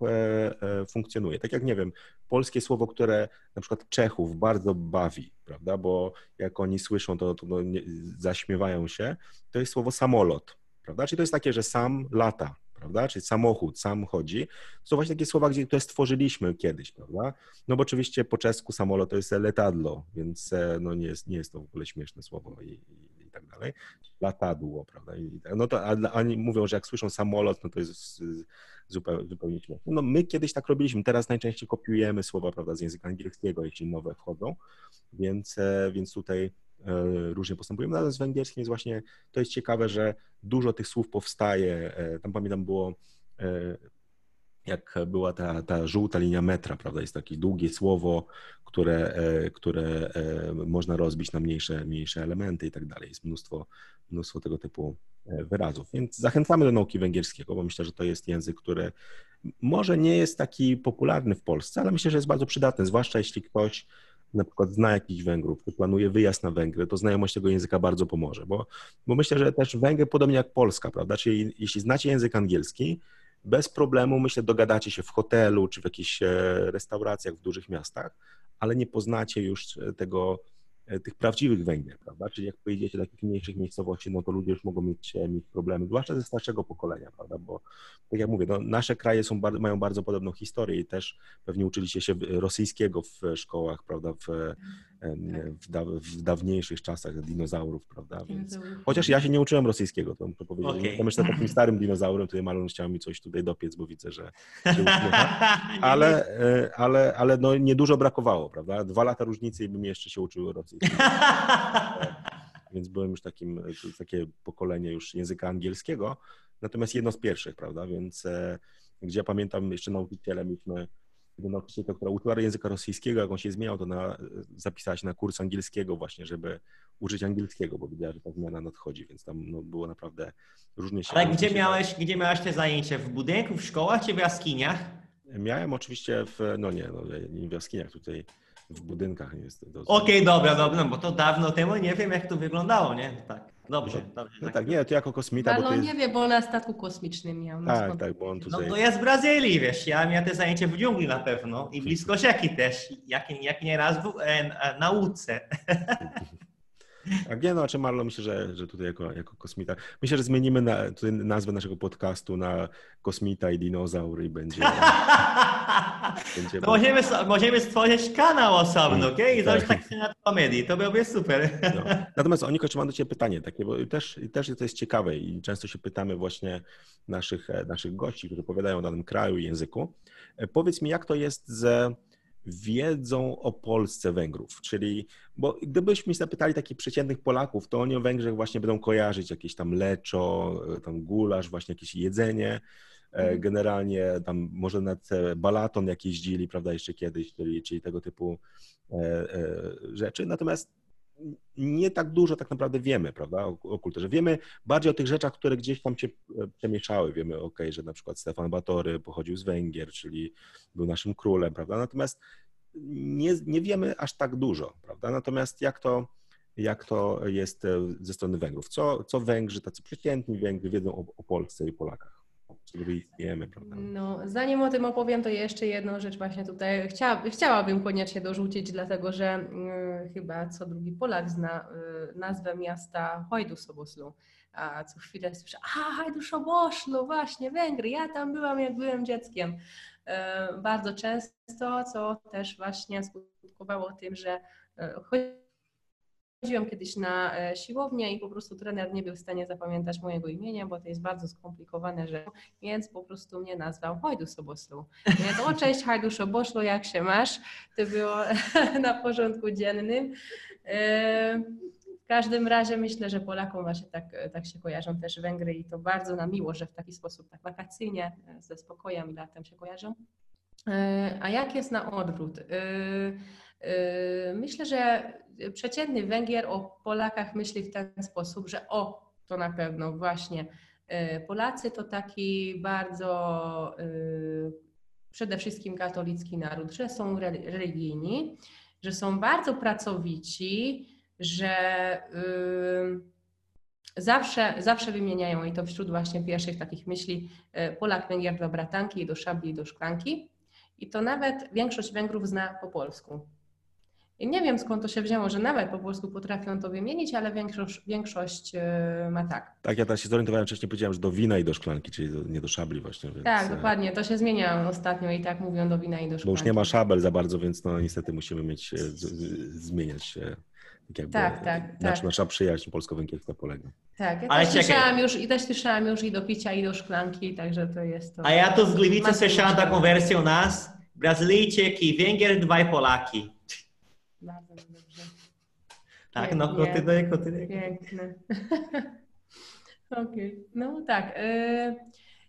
Speaker 1: funkcjonuje. Tak jak, nie wiem, polskie słowo, które na przykład Czechów bardzo bawi, prawda, bo jak oni słyszą, to, to nie, zaśmiewają się, to jest słowo samolot, prawda, czyli to jest takie, że sam lata, prawda? Czyli samochód, sam chodzi. To są właśnie takie słowa, gdzie, które stworzyliśmy kiedyś, prawda? No bo oczywiście po czesku samolot to jest letadlo, więc e, no nie jest, nie jest to w ogóle śmieszne słowo i tak dalej. Latadło, prawda? I, no to a, oni mówią, że jak słyszą samolot, no to jest zupełnie, zupełnie śmieszne. No my kiedyś tak robiliśmy, teraz najczęściej kopiujemy słowa, prawda, z języka angielskiego, jeśli nowe wchodzą, więc, e, więc tutaj E, różnie postępujemy. Natomiast z węgierskim jest właśnie, to jest ciekawe, że dużo tych słów powstaje. E, tam pamiętam było, jak była ta, ta żółta linia metra, prawda? Jest takie długie słowo, które, które można rozbić na mniejsze, mniejsze elementy i tak dalej. Jest mnóstwo, mnóstwo tego typu wyrazów. Więc zachęcamy do nauki węgierskiego, bo myślę, że to jest język, który może nie jest taki popularny w Polsce, ale myślę, że jest bardzo przydatny, zwłaszcza jeśli ktoś na przykład zna jakichś Węgrów, planuje wyjazd na Węgry, to znajomość tego języka bardzo pomoże, bo, bo myślę, że też Węgry podobnie jak Polska, prawda, czyli jeśli znacie język angielski, bez problemu, myślę, dogadacie się w hotelu czy w jakichś e, restauracjach w dużych miastach, ale nie poznacie już e, tego E, tych prawdziwych Węgier, prawda? Czyli jak pojedziecie do takich mniejszych miejscowości, no to ludzie już mogą mieć, mieć problemy, zwłaszcza ze starszego pokolenia, prawda? Bo tak jak mówię, no, nasze kraje są, mają bardzo podobną historię i też pewnie uczyliście się rosyjskiego w szkołach, prawda? W, w, da, w dawniejszych czasach dinozaurów, prawda? Więc, chociaż ja się nie uczyłem rosyjskiego, to muszę powiedzieć. Okay. Ja myślę takim starym dinozaurem, tutaj Malon chciał mi coś tutaj dopiec, bo widzę, że się ale, e, ale, ale no niedużo brakowało, prawda? Dwa lata różnicy i bym jeszcze się uczył rosyjskiego. Więc byłem już takim, takie pokolenie już języka angielskiego, natomiast jedno z pierwszych, prawda? Więc e, gdzie ja pamiętam jeszcze nauczycielem mieliśmy nauczycielka, która uczyła języka rosyjskiego, jak on się zmieniał, to na, zapisała się na kurs angielskiego właśnie, żeby użyć angielskiego, bo widziała, że ta zmiana nadchodzi, więc tam no, było naprawdę różnie się...
Speaker 2: Ale gdzie miałeś, gdzie miałeś te zajęcia? W budynku, w szkołach czy w jaskiniach?
Speaker 1: Miałem oczywiście w, no nie, no nie w jaskiniach, tutaj w budynkach jest.
Speaker 2: Okej, okay, dobra, dobra, no bo to dawno temu nie wiem, jak to wyglądało, nie? Tak. Dobrze,
Speaker 1: no,
Speaker 2: dobrze.
Speaker 1: No tak, tak, nie, to jako kosmita.
Speaker 3: No, jest... nie wie, bo na statku kosmicznym miał.
Speaker 1: Tak, tak, bo on tutaj...
Speaker 2: No to jest z Brazylii, wiesz, ja miałem te zajęcia w dżungli na pewno i blisko rzeki też, jak, jak nie raz w e, nauce.
Speaker 1: A nie, no, a czy Marlo, myślę, że, że tutaj jako, jako kosmita. Myślę, że zmienimy na, nazwę naszego podcastu na kosmita i dinozaur i będzie.
Speaker 2: będzie no możemy, możemy stworzyć kanał osobny, ok? I zrobić tak na komedii. To byłoby super.
Speaker 1: No. Natomiast Oniko, mam do Ciebie pytanie takie, bo też, też to jest ciekawe i często się pytamy właśnie naszych, naszych gości, którzy opowiadają o danym kraju i języku. Powiedz mi, jak to jest ze wiedzą o Polsce Węgrów, czyli, bo gdybyśmy zapytali takich przeciętnych Polaków, to oni o Węgrzech właśnie będą kojarzyć jakieś tam leczo, tam gulasz, właśnie jakieś jedzenie, e, mhm. generalnie tam może nawet balaton jak jeździli, prawda, jeszcze kiedyś, czyli, czyli tego typu e, e, rzeczy, natomiast nie tak dużo tak naprawdę wiemy, prawda, o, o kulturze. Wiemy bardziej o tych rzeczach, które gdzieś tam się e, przemieszały. Wiemy, ok, że na przykład Stefan Batory pochodził z Węgier, czyli był naszym królem, prawda, natomiast nie, nie wiemy aż tak dużo, prawda, natomiast jak to, jak to jest e, ze strony Węgrów? Co, co Węgrzy, tacy przeciętni Węgrzy wiedzą o, o Polsce i Polakach? Prawda?
Speaker 3: No, zanim o tym opowiem, to jeszcze jedną rzecz właśnie tutaj chcia, chciałabym koniecznie dorzucić, dlatego że y, chyba co drugi Polak zna y, nazwę miasta Hojdu-Soboslu, a co chwilę słyszę, a Hajdu-Soboszlu, właśnie, Węgry, ja tam byłam, jak byłem dzieckiem. Y, bardzo często, co też właśnie skutkowało tym, że y, Chodziłam kiedyś na e, siłownię i po prostu trener nie był w stanie zapamiętać mojego imienia, bo to jest bardzo skomplikowane rzecz, więc po prostu mnie nazwał Hajdu Soboslu. O cześć Hajdu Soboszlu, jak się masz? To było na porządku dziennym. E, w każdym razie myślę, że Polakom właśnie tak, tak się kojarzą też Węgry i to bardzo na miło, że w taki sposób tak wakacyjnie, e, ze spokojem latem się kojarzą. A jak jest na odwrót? Myślę, że przeciętny Węgier o Polakach myśli w ten sposób, że o, to na pewno właśnie Polacy to taki bardzo przede wszystkim katolicki naród, że są religijni, że są bardzo pracowici, że yy, zawsze, zawsze wymieniają, i to wśród właśnie pierwszych takich myśli, yy, Polak, Węgier do bratanki, do szabli do szklanki. I to nawet większość Węgrów zna po polsku. I nie wiem skąd to się wzięło, że nawet po polsku potrafią to wymienić, ale większość, większość e, ma tak.
Speaker 1: Tak, ja teraz się zorientowałem wcześniej, powiedziałem, że do wina i do szklanki, czyli nie do szabli właśnie. Więc...
Speaker 3: Tak, e, dokładnie. To się zmienia ostatnio i tak mówią do wina i do szklanki.
Speaker 1: Bo już nie ma szabel za bardzo, więc no niestety musimy mieć, e, z, z, zmieniać się. Tak, jakby,
Speaker 3: tak, tak.
Speaker 1: Nasza, tak. nasza przyjaźń polsko-węgierska polega.
Speaker 3: Tak, ja Ale też słyszałam, już, i też słyszałam już i do picia, i do szklanki, także to jest to.
Speaker 2: A ja to z Gliwicy słyszałam taką wersję u nas. Brazylijczyk i Węgier, dwaj Polaki. Bardzo dobrze. Tak, no kontynuuj, kontynuuj.
Speaker 3: Piękne. Okej, okay. no tak. Y,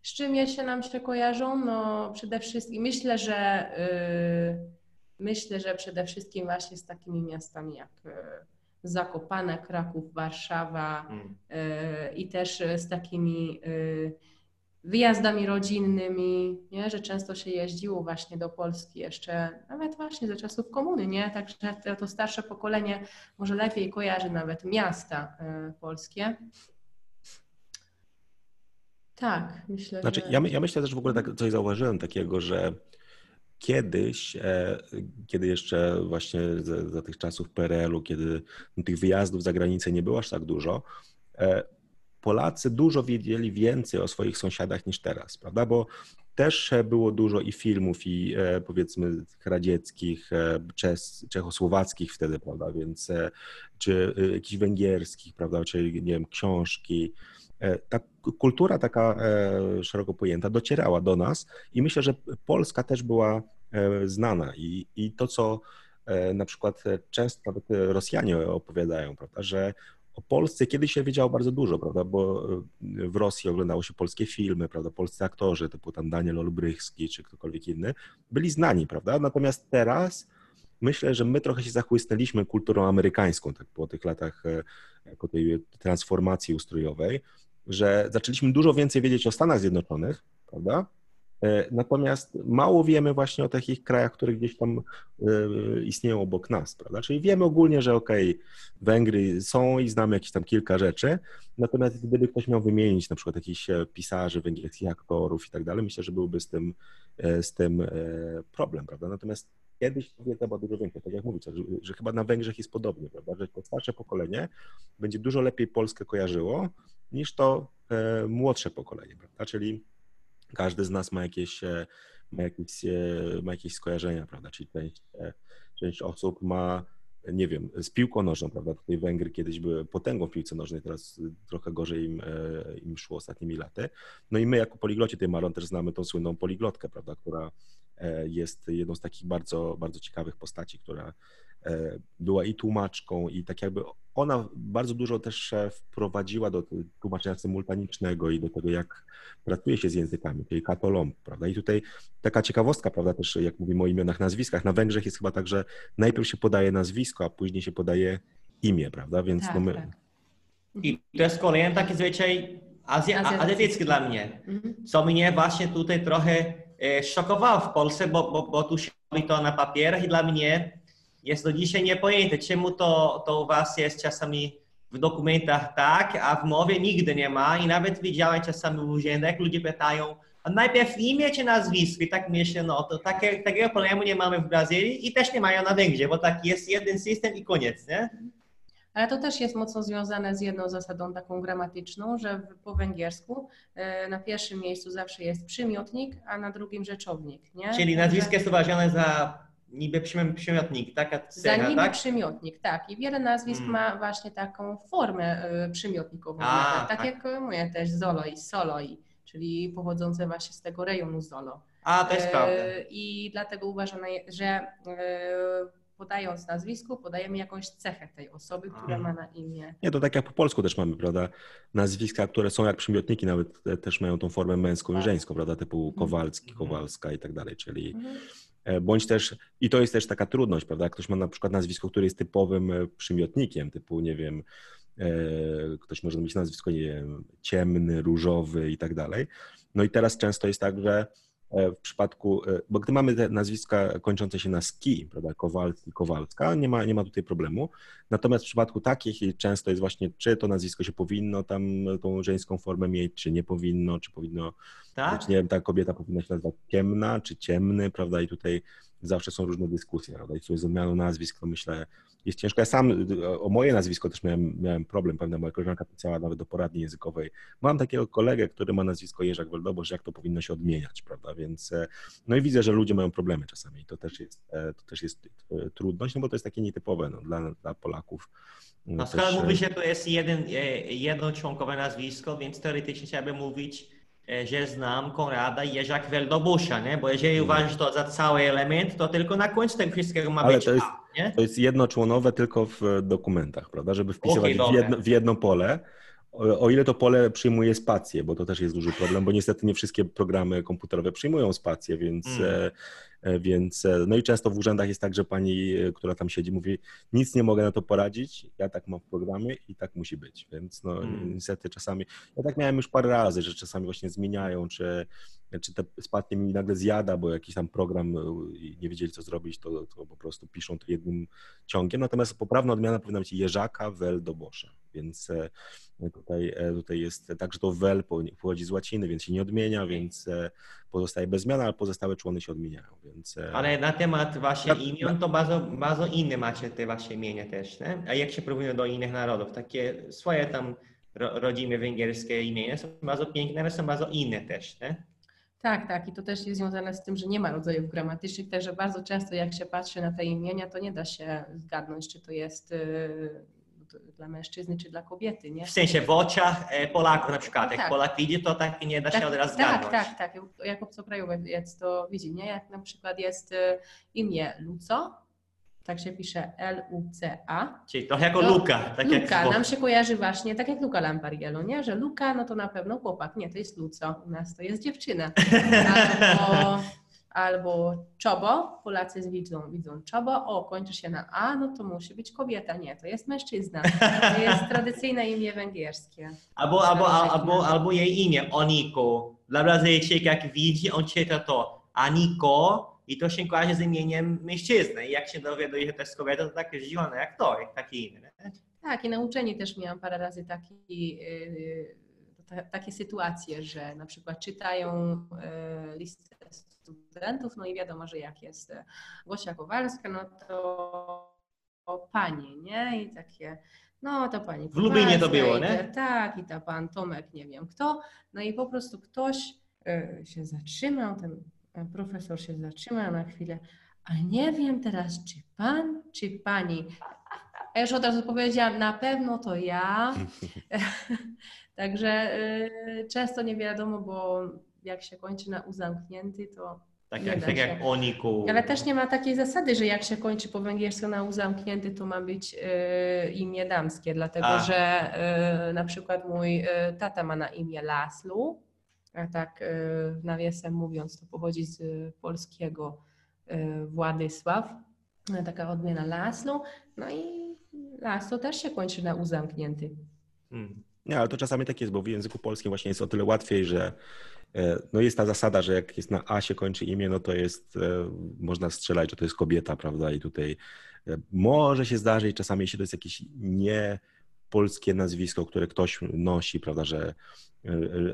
Speaker 3: z czym jeszcze nam się kojarzą? No przede wszystkim myślę, że y, myślę, że przede wszystkim właśnie z takimi miastami jak y, Zakopane, Kraków, Warszawa mm. i też z takimi wyjazdami rodzinnymi, nie? że często się jeździło właśnie do Polski jeszcze, nawet właśnie ze czasów komuny, nie? Także to, to starsze pokolenie może lepiej kojarzy nawet miasta y, polskie. Tak, myślę,
Speaker 1: znaczy,
Speaker 3: że...
Speaker 1: Ja, ja myślę też w ogóle tak coś zauważyłem takiego, że kiedyś, e, kiedy jeszcze właśnie za, za tych czasów PRL-u, kiedy tych wyjazdów za granicę nie było aż tak dużo, e, Polacy dużo wiedzieli więcej o swoich sąsiadach niż teraz, prawda? Bo też było dużo i filmów, i e, powiedzmy radzieckich, e, czechosłowackich wtedy, prawda? Więc e, czy jakichś węgierskich, prawda? Czy nie wiem, książki. Ta kultura taka szeroko pojęta docierała do nas i myślę, że Polska też była znana i, i to, co na przykład często Rosjanie opowiadają, prawda, że o Polsce kiedyś się wiedziało bardzo dużo, prawda, bo e, w Rosji oglądało się polskie filmy, prawda, polscy aktorzy, typu tam Daniel Olbrychski czy ktokolwiek inny, byli znani, prawda, natomiast teraz myślę, że my trochę się zachłysnęliśmy kulturą amerykańską, tak po tych latach e, jako tej transformacji ustrojowej, że zaczęliśmy dużo więcej wiedzieć o Stanach Zjednoczonych, prawda, natomiast mało wiemy właśnie o takich krajach, które gdzieś tam e, istnieją obok nas, prawda? Czyli wiemy ogólnie, że okej, okay, Węgry są i znamy jakieś tam kilka rzeczy, natomiast gdyby ktoś miał wymienić na przykład jakichś e, pisarzy, węgierskich aktorów i tak dalej, myślę, że byłby z tym, z tym problem, prawda? Natomiast kiedyś wiedza była dużo większa, tak jak mówicie, że, że chyba na Węgrzech jest podobnie, prawda? Że to starsze pokolenie będzie dużo lepiej Polskę kojarzyło niż to młodsze pokolenie, prawda? Czyli każdy z nas ma jakieś, e, ma jakieś, e, ma jakieś skojarzenia, prawda? Czyli część, e, część osób ma, nie wiem, z piłką nożną, prawda? Tutaj Węgry kiedyś były potęgą w piłce nożnej, teraz trochę gorzej im, im szło ostatnimi laty. No i my jako poligloci tej Maron też znamy tą słynną poliglotkę, prawda? Która jest jedną z takich bardzo, bardzo ciekawych postaci, która była i tłumaczką, i tak jakby ona bardzo dużo też e, wprowadziła do tłumaczenia symultanicznego i do tego, jak pracuje się z językami, czyli katolomb, prawda? I tutaj taka ciekawostka, prawda, też jak mówimy o imionach, nazwiskach, na Węgrzech jest chyba tak, że najpierw się podaje nazwisko, a później się podaje imię, prawda? Więc
Speaker 3: tak,
Speaker 1: no my...
Speaker 3: Tak.
Speaker 2: I to jest kolejny taki zwyczaj azja, azjatycki dla mnie, mhm. co mnie właśnie tutaj trochę e, szokowało w Polsce, bo, bo, bo tu się robi to na papierach i dla mnie jest do dzisiaj niepojęte, czemu to, to u Was jest czasami w dokumentach tak, a w mowie nigdy nie ma i nawet widziałem czasami w urzędach, ludzie pytają, a najpierw imię czy nazwisko i tak myślę, no to takie, takiego problemu nie mamy w Brazylii i też nie mają na Węgrzech, bo tak jest jeden system i koniec, nie?
Speaker 3: Ale to też jest mocno związane z jedną zasadą taką gramatyczną, że po węgiersku e, na pierwszym miejscu zawsze jest przymiotnik, a na drugim rzeczownik. Nie?
Speaker 2: Czyli nazwisko jest uważane za niby przymiotnik, taka cecha,
Speaker 3: Za niby
Speaker 2: tak?
Speaker 3: przymiotnik, tak. I wiele nazwisk hmm. ma właśnie taką formę y, przymiotnikową. A, tak, tak, jak mówię też Zoloi, Soloi, czyli pochodzące właśnie z tego rejonu Zolo.
Speaker 2: A, to jest prawda.
Speaker 3: I dlatego uważam, że y, podając nazwisko, podajemy jakąś cechę tej osoby, która ma na imię.
Speaker 1: Nie, to tak jak po polsku też mamy, prawda? Nazwiska, które są jak przymiotniki, nawet też mają tą formę męską tak. i żeńską, prawda? Typu mhm. Kowalski, mhm. Kowalska i tak dalej, czyli mhm. E, bądź też, i to jest też taka trudność, prawda? Ktoś ma na przykład nazwisko, które jest typowym e, przymiotnikiem, typu, nie wiem, e, ktoś może mieć nazwisko, nie wiem, ciemny, różowy i tak dalej. No i teraz często jest tak, że w przypadku, e, bo gdy mamy te nazwiska kończące się na ski, prawda, Kowalski, Kowalska, nie ma, nie ma tutaj problemu. Natomiast w przypadku takich często jest właśnie, czy to nazwisko się powinno tam tą żeńską formę mieć, czy nie powinno, czy powinno, tak? nie wiem, ta kobieta powinna się nazywać ciemna, czy ciemny, prawda, i tutaj zawsze są różne dyskusje, prawda, i tutaj z odmianą nazwisk, to myślę, jest ciężko. Ja sam o moje nazwisko też miałem, miałem problem, pewnie moja koleżanka pisała nawet do poradni językowej. Mam takiego kolegę, który ma nazwisko Jerzak Weldobosz, jak to powinno się odmieniać, prawda, więc e, no i widzę, że ludzie mają problemy czasami to też jest, e, to też jest e, trudność, no bo to jest takie nietypowe no, dla, dla Polaków.
Speaker 2: No skoro mówi się, to jest jeden, jednoczłonkowe nazwisko, więc teoretycznie trzeba by mówić że znam Konrada i Jerzak Weldobusia, nie? Bo jeżeli hmm. uważasz to za cały element, to tylko na końcu tego wszystkiego ma
Speaker 1: Ale
Speaker 2: być
Speaker 1: to jest, A, nie? To jest jednoczłonowe tylko w dokumentach, prawda? Żeby wpisywać okay, w, jedno, w jedno pole. O ile to pole przyjmuje spację, bo to też jest duży problem, bo niestety nie wszystkie programy komputerowe przyjmują spację, więc mm. E, więc, e, no i często w urzędach jest tak, że pani, e, która tam siedzi, mówi, nic nie mogę na to poradzić, ja tak mam w programie i tak musi być. Więc no hmm. niestety czasami, ja tak miałem już parę razy, że czasami właśnie zmieniają, czy, czy te spadnie mi nagle zjada, bo jakiś tam program i nie wiedzieli co zrobić, to, to po prostu piszą to jednym ciągiem. Natomiast poprawna odmiana powinna być Jerzaka, Wel do Bosza. Więc tutaj, tutaj jest tak, że to Wel pochodzi z łaciny, więc się nie odmienia, więc pozostaje bez zmian, ale pozostałe człony się odmieniają. Więc...
Speaker 2: E, ale na temat właśnie imion, to bardzo, bardzo inne macie te wasze imienia też, nie? A jak się porównują do innych narodów? Takie swoje tam rodzime węgierskie imienia są bardzo piękne, ale są bardzo inne też, nie?
Speaker 3: Tak, tak. I to też jest związane z tym, że nie ma rodzajów gramatycznych, także bardzo często jak się patrzy na te imienia, to nie da się zgadnąć, czy to jest y, dla mężczyzny czy dla kobiety, nie?
Speaker 2: W sensie w oczach e, Polaków na przykład, jak tak. Polak widzi, to tak nie da się tak, od razu
Speaker 3: zgadnąć. Tak, tak, tak. Jak obcokrajowiec to widzi, nie? Jak na przykład jest e, imię Luco, tak się pisze L-U-C-A.
Speaker 2: Czyli trochę jako to, Luka.
Speaker 3: Tak Luka, jak nam się kojarzy właśnie, tak jak Luka Lampariello, nie? Że Luka, no to na pewno chłopak. Nie, to jest Luco, u nas to jest dziewczyna. Albo albo czobo, Polacy widzą, widzą czobo, o, kończy się na A, no to musi być kobieta. Nie, to jest mężczyzna. To jest tradycyjne imię węgierskie.
Speaker 2: Albo, albo, albo, albo jej imię, Oniko. Dla Brazylijczyk jak widzi, on czyta to Aniko i to się kojarzy z imieniem mężczyzny. I jak się dowiaduje, że to jest kobieta, to takie zdziwione jak to, jak takie imię.
Speaker 3: Tak, i na uczeni też miałam parę razy taki, yy, takie sytuacje, że na przykład czytają yy, listę studentów, no i wiadomo, że jak jest Gosia Kowalska, no to pani, nie? I takie, no to pani
Speaker 2: W Lublinie to było, nie?
Speaker 3: Tak, i ta pan Tomek, nie wiem kto. No i po prostu ktoś y, się zatrzymał, ten e, profesor się zatrzymał na chwilę, a nie wiem teraz, czy pan, czy pani. A już od razu powiedziałam, na pewno to ja. Także y, często nie wiadomo, bo jak się kończy na U zamknięty, to.
Speaker 2: Tak jak, tak jak Oniku.
Speaker 3: Ale też nie ma takiej zasady, że jak się kończy po węgiersku na U zamknięty, to ma być y, imię damskie, dlatego a. że y, na przykład mój y, tata ma na imię Laslu, a tak y, nawiasem mówiąc, to pochodzi z polskiego y, Władysław, taka odmiana Laslu, no i Laslo też się kończy na U zamknięty.
Speaker 1: Hmm. Nie, ale to czasami tak jest, bo w języku polskim właśnie jest o tyle łatwiej, że no jest ta zasada, że jak jest na A się kończy imię, no to jest, e, można strzelać, że to jest kobieta, prawda? I tutaj e, może się zdarzyć czasami, jeśli to jest jakieś nie polskie nazwisko, które ktoś nosi, prawda, że,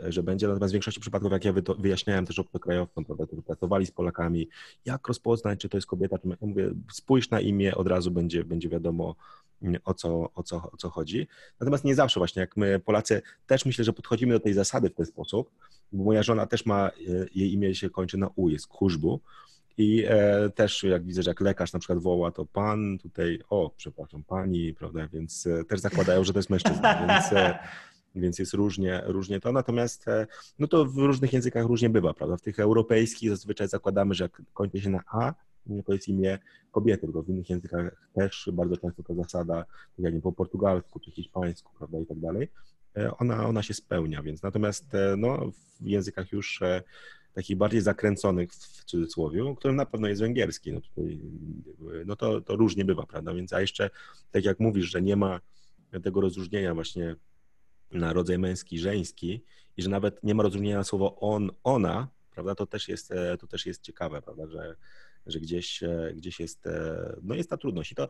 Speaker 1: że będzie. Natomiast w większości przypadków, jak ja wyjaśniałem też obcokrajowcom, prawda, którzy pracowali z Polakami, jak rozpoznać, czy to jest kobieta, czy mówię, spójrz na imię, od razu będzie, będzie wiadomo, o co, o, co, o co chodzi. Natomiast nie zawsze właśnie, jak my Polacy też myślę, że podchodzimy do tej zasady w ten sposób, bo moja żona też ma, e, jej imię się kończy na U, jest Kurzbu i e, też jak widzę, że jak lekarz na przykład woła, to pan tutaj, o przepraszam, pani, prawda, więc e, też zakładają, że to jest mężczyzna, więc, e, więc jest różnie, różnie to, natomiast e, no to w różnych językach różnie bywa, prawda, w tych europejskich zazwyczaj zakładamy, że jak kończy się na A, to jest imię kobiety, bo w innych językach też bardzo często ta zasada, tak jak nie po portugalsku czy hiszpańsku, prawda, i tak dalej, e, ona, ona się spełnia, więc natomiast e, no, w językach już e, takich bardziej zakręconych w cudzysłowie, którym na pewno jest węgierski, no, tutaj, no to, to różnie bywa, prawda, więc a jeszcze tak jak mówisz, że nie ma tego rozróżnienia właśnie na rodzaj męski, żeński i że nawet nie ma rozróżnienia na słowo on, ona, prawda, to też jest, to też jest ciekawe, prawda, że, że gdzieś, gdzieś jest, no jest ta trudność. I to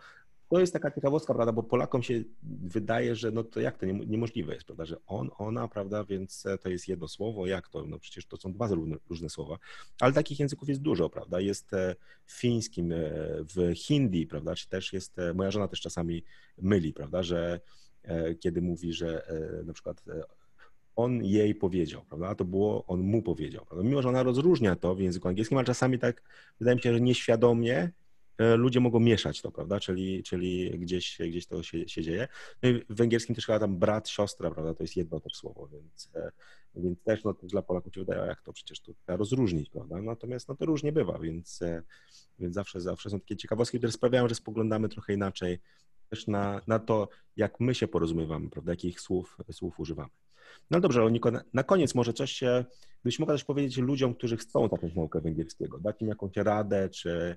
Speaker 1: to jest taka ciekawostka, prawda, bo Polakom się wydaje, że no to jak to niemożliwe jest, prawda, że on, ona, prawda, więc to jest jedno słowo, jak to, no przecież to są dwa różne, różne słowa, ale takich języków jest dużo, prawda, jest e, w fińskim, e, w hindi, prawda, czy też jest, e, moja żona też czasami myli, prawda, że kiedy mówi, że na przykład on jej powiedział, prawda? A to było on mu powiedział. Prawda? Mimo, że ona rozróżnia to w języku angielskim, ale czasami tak wydaje mi się, że nieświadomie E, ludzie mogą mieszać to, prawda? Czyli, czyli gdzieś, gdzieś to się, się dzieje. No i w węgierskim też chyba tam brat, siostra, prawda? To jest jedno też słowo, więc, e, więc też no, dla Polaków się wydaje, jak to przecież to trzeba rozróżnić, prawda? Natomiast no, to różnie bywa, więc, e, więc zawsze, zawsze są takie ciekawostki, które sprawiają, że spoglądamy trochę inaczej też na, na to, jak my się porozumiewamy, prawda? Jakich słów, słów używamy. No dobrze, Oniko, na, koniec może coś, byś mogła też powiedzieć ludziom, którzy chcą zacząć naukę węgierskiego, dać im jakąś radę, czy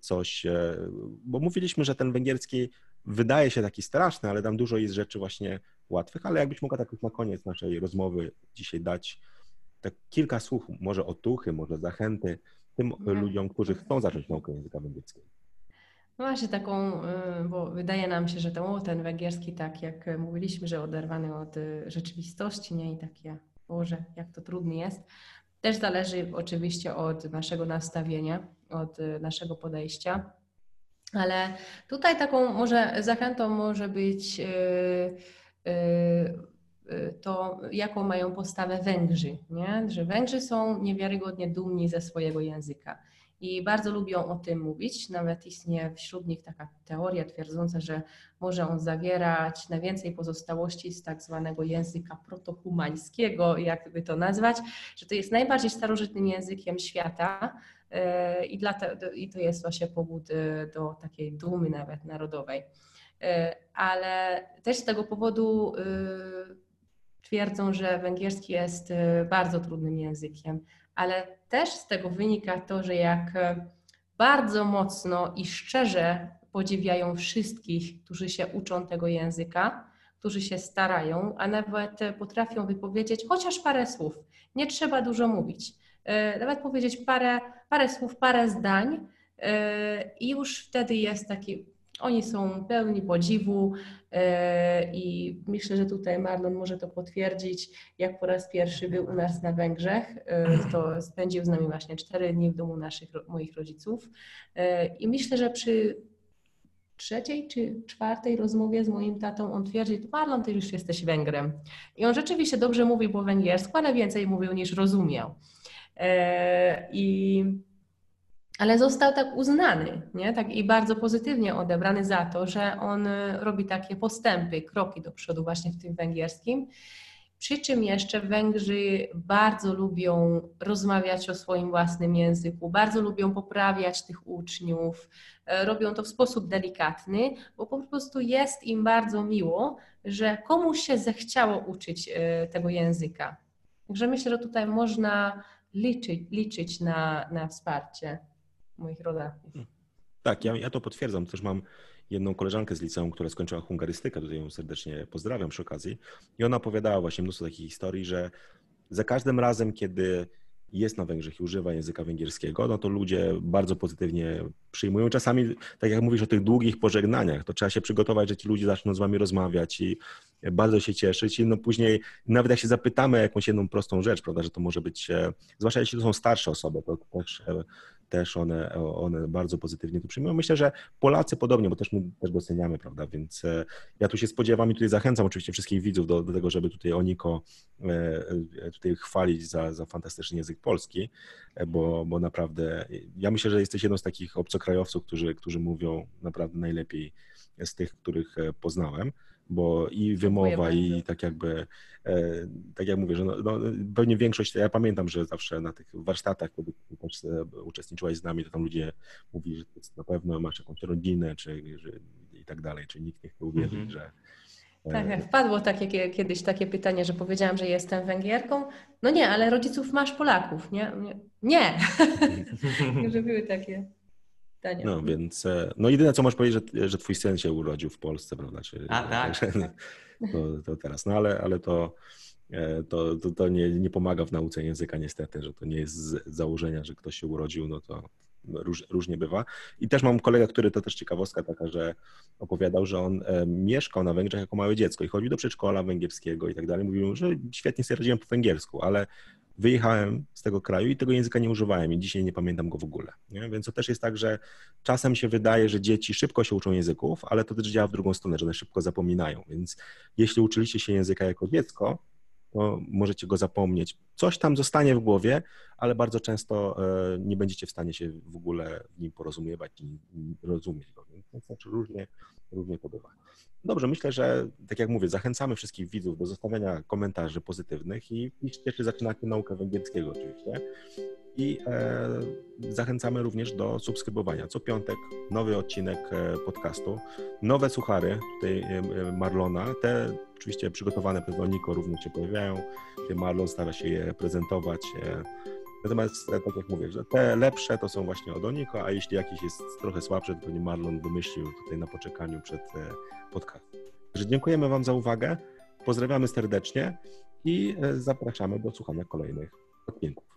Speaker 1: coś, e, bo mówiliśmy, że ten węgierski wydaje się taki straszny, ale tam dużo jest rzeczy właśnie łatwych, ale jakbyś mogła tak na koniec naszej rozmowy dzisiaj dać tak kilka słów, może otuchy, może zachęty tym ludziom, którzy chcą zacząć naukę języka węgierskiego.
Speaker 3: No właśnie taką, y, bo wydaje nam się, że ten, ten węgierski, tak jak mówiliśmy, że oderwany od y, rzeczywistości, nie i takie, Boże, jak to trudny jest. Też zależy oczywiście od naszego nastawienia, od y, naszego podejścia. Ale tutaj taką może zachętą może być to, jaką mają postawę Węgrzy, nie? że Węgrzy są niewiarygodnie dumni ze swojego języka i bardzo lubią o tym mówić. Nawet istnieje wśród nich taka teoria twierdząca, że może on zawierać najwięcej pozostałości z tak zwanego języka protohumańskiego, jakby to nazwać, że to jest najbardziej starożytnym językiem świata. E, I, to, I to jest właśnie powód e, do takiej dumy nawet narodowej. E, ale też z tego powodu twierdzą, że węgierski jest bardzo trudnym językiem, ale też z tego wynika to, że jak e, bardzo mocno i szczerze podziwiają wszystkich, którzy się uczą tego języka, którzy się starają, a nawet potrafią wypowiedzieć chociaż parę słów. Nie trzeba dużo mówić. E, nawet powiedzieć parę, parę słów, parę zdań, e, i już wtedy jest taki oni są pełni podziwu e, i myślę, że tutaj Marlon może to potwierdzić, jak po raz pierwszy był u nas na Węgrzech, e, to spędził z nami właśnie cztery dni w domu naszych, moich rodziców e, i myślę, że przy trzeciej czy czwartej rozmowie z moim tatą on twierdzi, Marlon, ty już jesteś Węgrem. I on rzeczywiście dobrze mówił po węgiersku, ale więcej mówił niż rozumiał. I ale został tak uznany nie? Tak, i bardzo pozytywnie odebrany za to, że on y, robi takie postępy, kroki do przodu właśnie w tym węgierskim. Przy czym jeszcze Węgrzy bardzo lubią rozmawiać o swoim własnym języku, bardzo lubią poprawiać tych uczniów, e, robią to w sposób delikatny, bo po prostu jest im bardzo miło, że komuś się zechciało uczyć e, tego języka. Także myślę, że tutaj można liczyć, liczyć na, na wsparcie moich rodaków. Hmm.
Speaker 1: Tak, ja, ja to potwierdzam. Też mam jedną koleżankę z liceum, która skończyła hungarystykę, tutaj ją serdecznie pozdrawiam przy okazji. I ona opowiadała właśnie mnóstwo takich historii, że za każdym razem, kiedy jest na Węgrzech i używa języka węgierskiego, no to ludzie bardzo pozytywnie przyjmują. Czasami, tak jak mówisz o tych długich pożegnaniach, to trzeba się przygotować, że ci ludzie zaczną z wami rozmawiać i bardzo się cieszyć. I no później, nawet jak się zapytamy jakąś jedną prostą rzecz, prawda, że to może być, e, zwłaszcza jeśli to są starsze osoby, to też e, też one, one bardzo pozytywnie to przyjmują. Myślę, że Polacy podobnie, bo też my też doceniamy, prawda, więc e, ja tu się spodziewam i tutaj zachęcam oczywiście wszystkich widzów do, do tego, żeby tutaj Oniko e, e, tutaj chwalić za, za fantastyczny język polski, bo, bo naprawdę ja myślę, że jesteś jedną z takich obcokrajowców, którzy, którzy mówią naprawdę najlepiej z tych, których poznałem bo i wymowa, i tak jakby, e, tak jak mówię, że no, no, pewnie większość, ja pamiętam, że zawsze na tych warsztatach, kiedy też e, uczestniczyłaś z nami, to tam ludzie mówili, że to jest na pewno masz jakąś rodzinę, czy że, i tak dalej, czy nikt nie chce uwierzyć, -hmm. że
Speaker 3: e, tak, wpadło takie, kiedyś takie pytanie, że powiedziałam, że jestem Węgierką. No nie, ale rodziców masz Polaków, nie? Nie. nie. że były takie
Speaker 1: No więc, e, no jedyne co możesz powiedzieć, że, że twój syn się urodził w Polsce, prawda? Czy,
Speaker 2: A tak. Że,
Speaker 1: to, to, teraz, no ale, ale to, E, to, to, to nie, nie pomaga w nauce języka niestety, że to nie jest z założenia, że ktoś się urodził, no to róż, różnie bywa. I też mam kolegę, który to też ciekawostka taka, że opowiadał, że on e, mieszkał na Węgrzech jako małe dziecko i chodził do przedszkola węgierskiego i tak dalej. Mówił, że świetnie sobie radziłem po węgiersku, ale wyjechałem z tego kraju i tego języka nie używałem i dzisiaj nie pamiętam go w ogóle. Nie? Więc to też jest tak, że czasem się wydaje, że dzieci szybko się uczą języków, ale to też działa w drugą stronę, że one szybko zapominają. Więc jeśli uczyliście się języka jako dziecko, to możecie go zapomnieć. Coś tam zostanie w głowie, ale bardzo często e, nie będziecie w stanie się w ogóle w nim porozumiewać i rozumieć go. Więc to znaczy różnie, różnie bywa. Dobrze, myślę, że tak jak mówię, zachęcamy wszystkich widzów do zostawiania komentarzy pozytywnych i piszcie, czy zaczynacie naukę węgierskiego oczywiście. I e, zachęcamy również do subskrybowania. Co piątek nowy odcinek e, podcastu, nowe suchary tutaj e, Marlona. Te oczywiście przygotowane przez Oniko również się pojawiają, Marlon stara się je prezentować. Natomiast, tak jak mówię, że te lepsze to są właśnie od Oniko, a jeśli jakiś jest trochę słabszy, to nie Marlon wymyślił tutaj na poczekaniu przed podcastem. Także dziękujemy Wam za uwagę, pozdrawiamy serdecznie i zapraszamy do słuchania kolejnych odcinków.